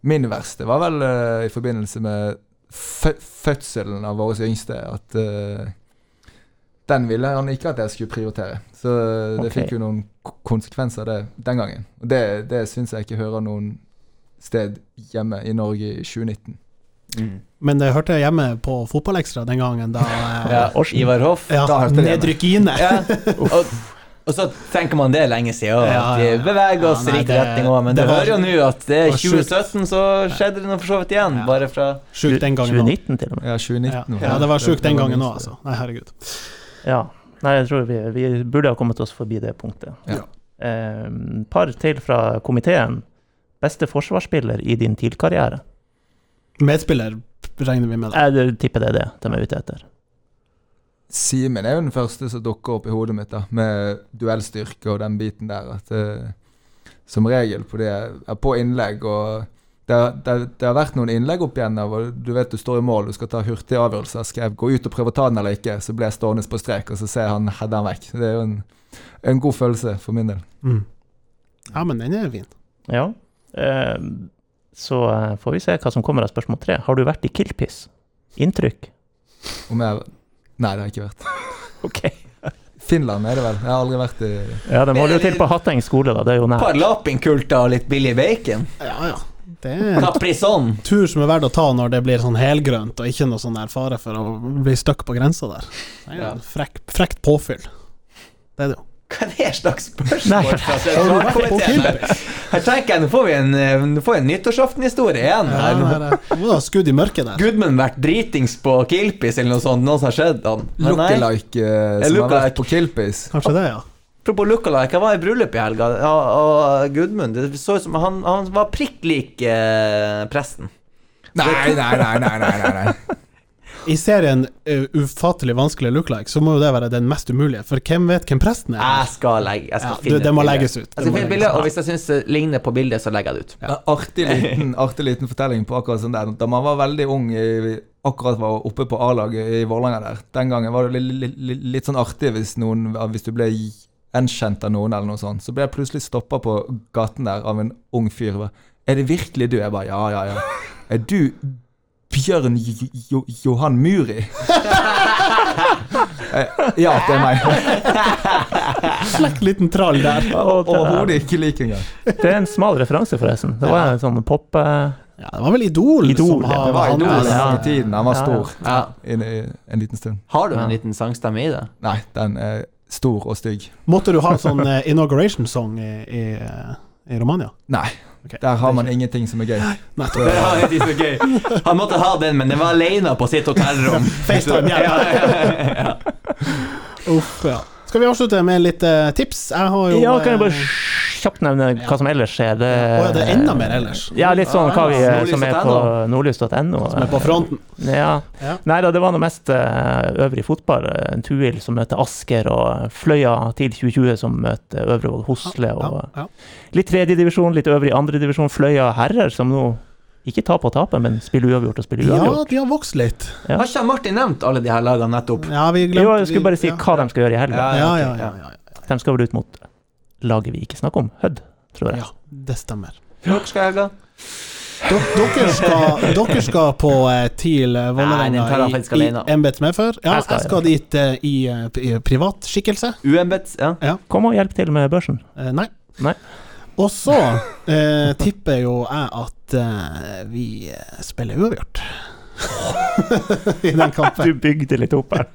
Min verste var vel uh, i forbindelse med fødselen av våre yngste. At uh, den ville han ikke at jeg skulle prioritere. Så det okay. fikk jo noen konsekvenser det, den gangen. Og det, det syns jeg ikke hører noen sted hjemme i Norge i 2019. Mm. Men det hørte jeg hjemme på Fotballekstra den gangen da (laughs) eh, Ja, Ivar Hoff. ja, da hørte jeg det. Nedrykk Ine. Ja. (laughs) Og, så tenker man det lenge siden, Ja, at ja, vi ja. beveger oss i riktig retning òg, men det var- hører jo nå at det det er 2017, så skjedde det noe for så vidt igjen. Ja. Bare fra Sjukt den gangen òg. 2019 til og med. Ja, 2019. Ja, ja, det var sjukt den gangen òg, altså. Nei, herregud. Ja. Nei, jeg tror vi, vi burde ha kommet oss forbi det punktet. Ja. Eh, par til fra komiteen. Beste forsvarsspiller i din TIL-karriere? Medspiller regner vi med, da. Jeg tipper det er det de er ute etter. Simen er jo den første som dukker opp i hodet mitt, da, med duellstyrke og den biten der. At uh, Som regel på, det, er på innlegg og det, det, det har vært noen innlegg opp igjen av og Du vet du står i mål, du skal ta hurtige avgjørelser. Skal jeg gå ut og prøve å ta den eller ikke? Så blir jeg stående på strek, og så ser han header den vekk. Det er jo en, en god følelse for min del. Mm. Ja, men den er fin. Ja. Eh, så eh, får vi se hva som kommer av spørsmål tre. Har du vært i Kilpis? Inntrykk? Om jeg Nei, det har jeg ikke vært. (laughs) Ok. Finland er det vel. Jeg har aldri vært i Ja, de holder jo til på Hatteng skole, da. Det er jo nært. nær. par lapingkulter og litt billig bacon. Ja, ja. Det er en Caprison. tur som er verdt å ta når det blir sånn helgrønt, og ikke noe sånn der fare for å bli stuck på grensa der. Det er en frekk, frekt påfyll. Det er det jo. Hva er det slags spørsmål fra Har du vært på sentralkomiteen? her? Her tenker jeg, nå får vi en, eh, får en nyttårsaftenhistorie igjen. Ja, her. nei. Var skudd i mørket der. Gudmund vært dritings på Kilpis eller noe sånt, noe som har skjedd han. Lookalike uh, som har vært på Kilpis. Kanskje det, ja. Apropos lookalike, jeg var i bryllup i helga, og, og Gudmund Det så ut som han, han var prikk lik eh, presten. Nei, nei, nei, nei, nei, nei, nei. I serien uh, Ufattelig vanskelig lookalike, så må jo det være den mest umulige, for hvem vet hvem presten er? Jeg skal legge Jeg skal Ja, finne du, det må legges ut. Jeg skal finne et legges bilde, ut. og hvis jeg syns det ligner på bildet, så legger jeg det ut. Ja, artig, (laughs) liten, artig liten fortelling på akkurat sånn der. Da man var veldig ung, i, akkurat var oppe på A-laget i Vålerenga der, den gangen var det litt, litt, litt sånn artig hvis, noen, hvis du ble gjenkjent av noen eller noe sånt. Så ble jeg plutselig stoppa på gaten der av en ung fyr. Er det virkelig du? Jeg bare ja, ja, ja. (laughs) Er du Bjørn Jo- Jo- Johan Muri? (laughs) Eh, ja, det er meg. (laughs) Slekk liten trall der. Overhodet ikke lik engang. det er en smal referanse, forresten. Det var en sånn pop... eh, Ja, det var vel Idol, Idol, som ja. Det var han- Idol ja. i tiden. Han var stor i en liten stund. Har du en liten sangstemme i det? Nei, den er stor og stygg. Måtte du ha en sånn eh, inauguration song i, i, i Romania? Nei, Ok. der har man ingenting som er gøy. Nei, Det var som er gøy. Han måtte ha den, men den var alene på sitt hotellrom. (laughs) FaceTime, (laughs) ja. ja, ja, ja. Uff, ja. Skal vi avslutte med litt uh, tips? Jeg har jo Ja, kan jeg eh, bare kjapt nevne hva som ellers skjer? Det, ja, det er enda mer ellers. Ja, litt sånn hva vi Ja, som er på nordlys.no. Som er på fronten. Ja. Ja. Nei da, det var noe mest eh, øvrig fotball. En Tuil som møter Asker, og Fløya TIL 2020 som møter Øvrevoll Hosle. Og litt tredjedivisjon, litt øvrig andredivisjon. Fløya herrer, som nå ikke tape og tape, men spille uavgjort og spille uavgjort. ja, de har vokst litt. Ja. Har ikke Martin nevnt alle de her lagene nettopp? Ja, vi Jo, jeg skulle bare si ja. hva de skal gjøre i helga. Ja, ja, ja. ja, ja, De skal vel ut mot laget vi ikke snakker om, Hødd, tror jeg. ja. Det stemmer. Dere skal i helga? Dere skal, dere skal på eh, TIL eh, Vålerenga i, i embetsmedfør. embets. Ja, Jeg skal jeg skal dit uh, i, i privat skikkelse. Uembets? Ja. Kom og hjelp til med børsen. Eh, nei. Nei. Og så eh, tipper jo jeg at eh, vi spiller uavgjort. (laughs) I den kampen. Du bygde litt opp her.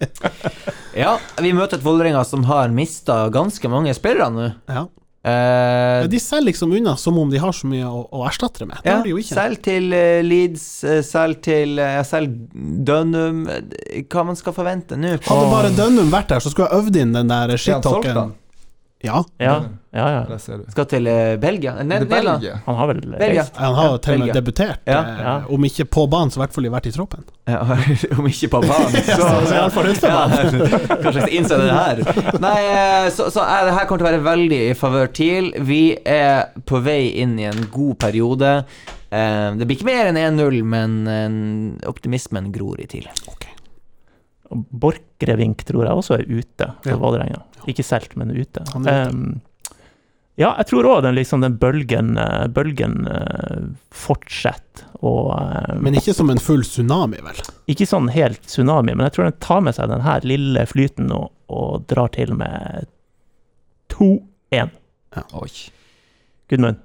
(laughs) ja, vi møter et Vålerenga som har mista ganske mange spillere nå. Ja. Uh, De selger liksom unna som om de har så mye å, å erstatte det med. Det ja, har de jo ikke. Selg til uh, Leeds, selg til uh, Selg Dønum Hva man skal forvente nå? Hadde bare Dønnum vært der, så skulle jeg øvd inn den der Er shit-talken. Ja. Ja, ja. ja. Der ser du. Skal til eh, Belgia? Er Nederland? Belgia. Han har vel Belgia. reist. Han har jo til og med Belgia. debutert, Ja. eh, Ja. om ikke på banen, så i hvert fall vært i troppen. Ja, (laughs) om ikke på banen, (laughs) så, Så, så i alle fall utenfor banen. ja, Kanskje jeg skal innse det her. Nei, eh, så, så er det her kommer til å være veldig i favør TIL. Vi er på vei inn i en god periode. Eh, Det blir ikke mer enn 1-0, men eh, optimismen gror i TIL. Og Borchgrevink tror jeg også er ute for Ja. Vålerenga. Ikke solgt, men ute. Ute. Um, ja, jeg tror òg den, liksom, den bølgen, eh, bølgen eh, fortsetter. Og eh, Men ikke som en full tsunami, vel. ikke sånn helt tsunami, men jeg tror den tar med seg den her lille flyten og, og drar til med 2-1. Oi. Gudmund.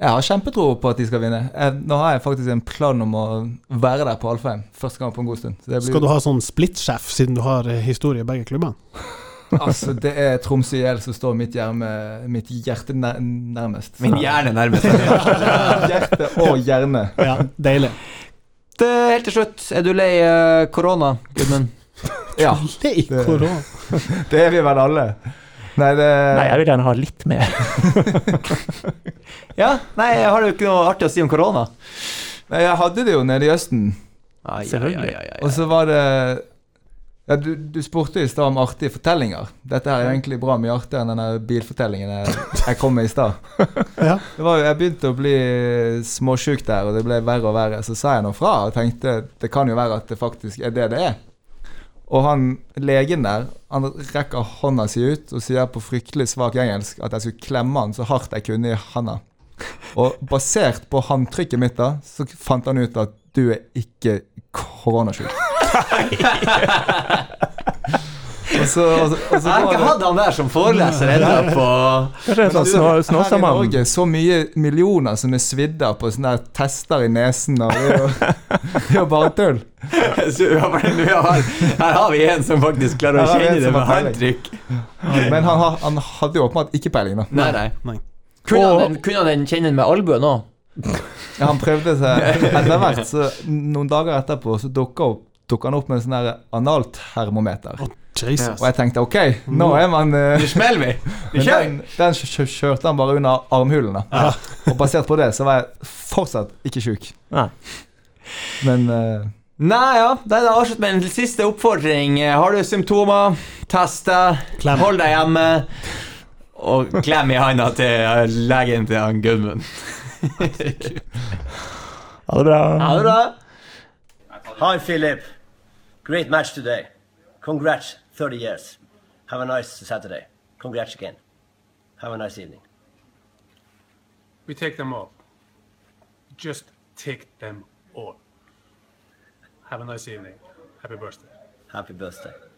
Jeg har kjempetro på at de skal vinne. Jeg, nå har jeg faktisk en plan om å være der på Alfheim. Første gang på en god stund. Så det blir, Skal du ha sånn splittsjef, siden du har eh, historie i begge klubbene? (laughs) (laughs) Altså, det er Tromsø IL som står mitt, hjerne, mitt hjerte nær, nærmest. Min hjerne nærmest. (laughs) Hjerte og hjerne. Ja, deilig. Det, helt til slutt, er du lei korona, korona, Gudmund? Ja, Lei Det- korona. det er vi vel alle. Nei, det Nei, jeg vil gjerne ha litt mer. Ja? Nei, har du ikke noe artig å si om korona? Nei, jeg hadde det jo nede i Østen. Ai, Selvfølgelig. ai, ai, ai, ai. Og så var det ja, du, du spurte i stad om artige fortellinger. Dette her er egentlig bra mye artigere enn denne bilfortellingen jeg, jeg kom med i stad. (laughs) Ja. Det var jo- Jeg begynte å bli småsjuk der, og det ble verre og verre. Så sa jeg noe fra og tenkte det kan jo være at det faktisk er det det er. Og han legen der, han rekker hånda si ut og sier på fryktelig svak engelsk at jeg skulle klemme han så hardt jeg kunne i handa. Og basert på håndtrykket mitt da, så fant han ut at du er ikke koronasjuk. og så, og så, og så ikke hatt han der som foreleser ennå på Kanskje en Du, snå, Her i. Norge så mye millioner som er svidd av på sånne der tester i nesen. Og det er jo, bare tull. Ja, men nå har- Her har vi en som faktisk klarer å kjenne det med håndtrykk. Men han, har- han hadde jo åpenbart ikke peiling, da. Nei, nei. Kunne Og- han, den, kunne den kjenne den med albuen òg? (laughs) Ja, han prøvde seg etter hvert, så noen dager etterpå så dukka han opp med en sånn her Oh, Jesus. Og jeg tenkte OK, nå er man uh, Nå smeller vi! (laughs) Men den, den kjø- kjø- kjørte han bare under armhulen. Ja. Og basert på det så var jeg fortsatt ikke sjuk. Nei. Men uh, Nei, ja. Da er det avslutt med en siste oppfordring. Har du symptomer, test deg, hold deg hjemme. Og klem i handa til legen til han Gudmund. Ha det bra. Ha det bra. Hi, Philip. Great match today. Congrats, 30 years. Have a nice Saturday. Congrats again. Have a nice evening. We take them all. Just take them all. Have a nice evening. Happy birthday. Happy birthday.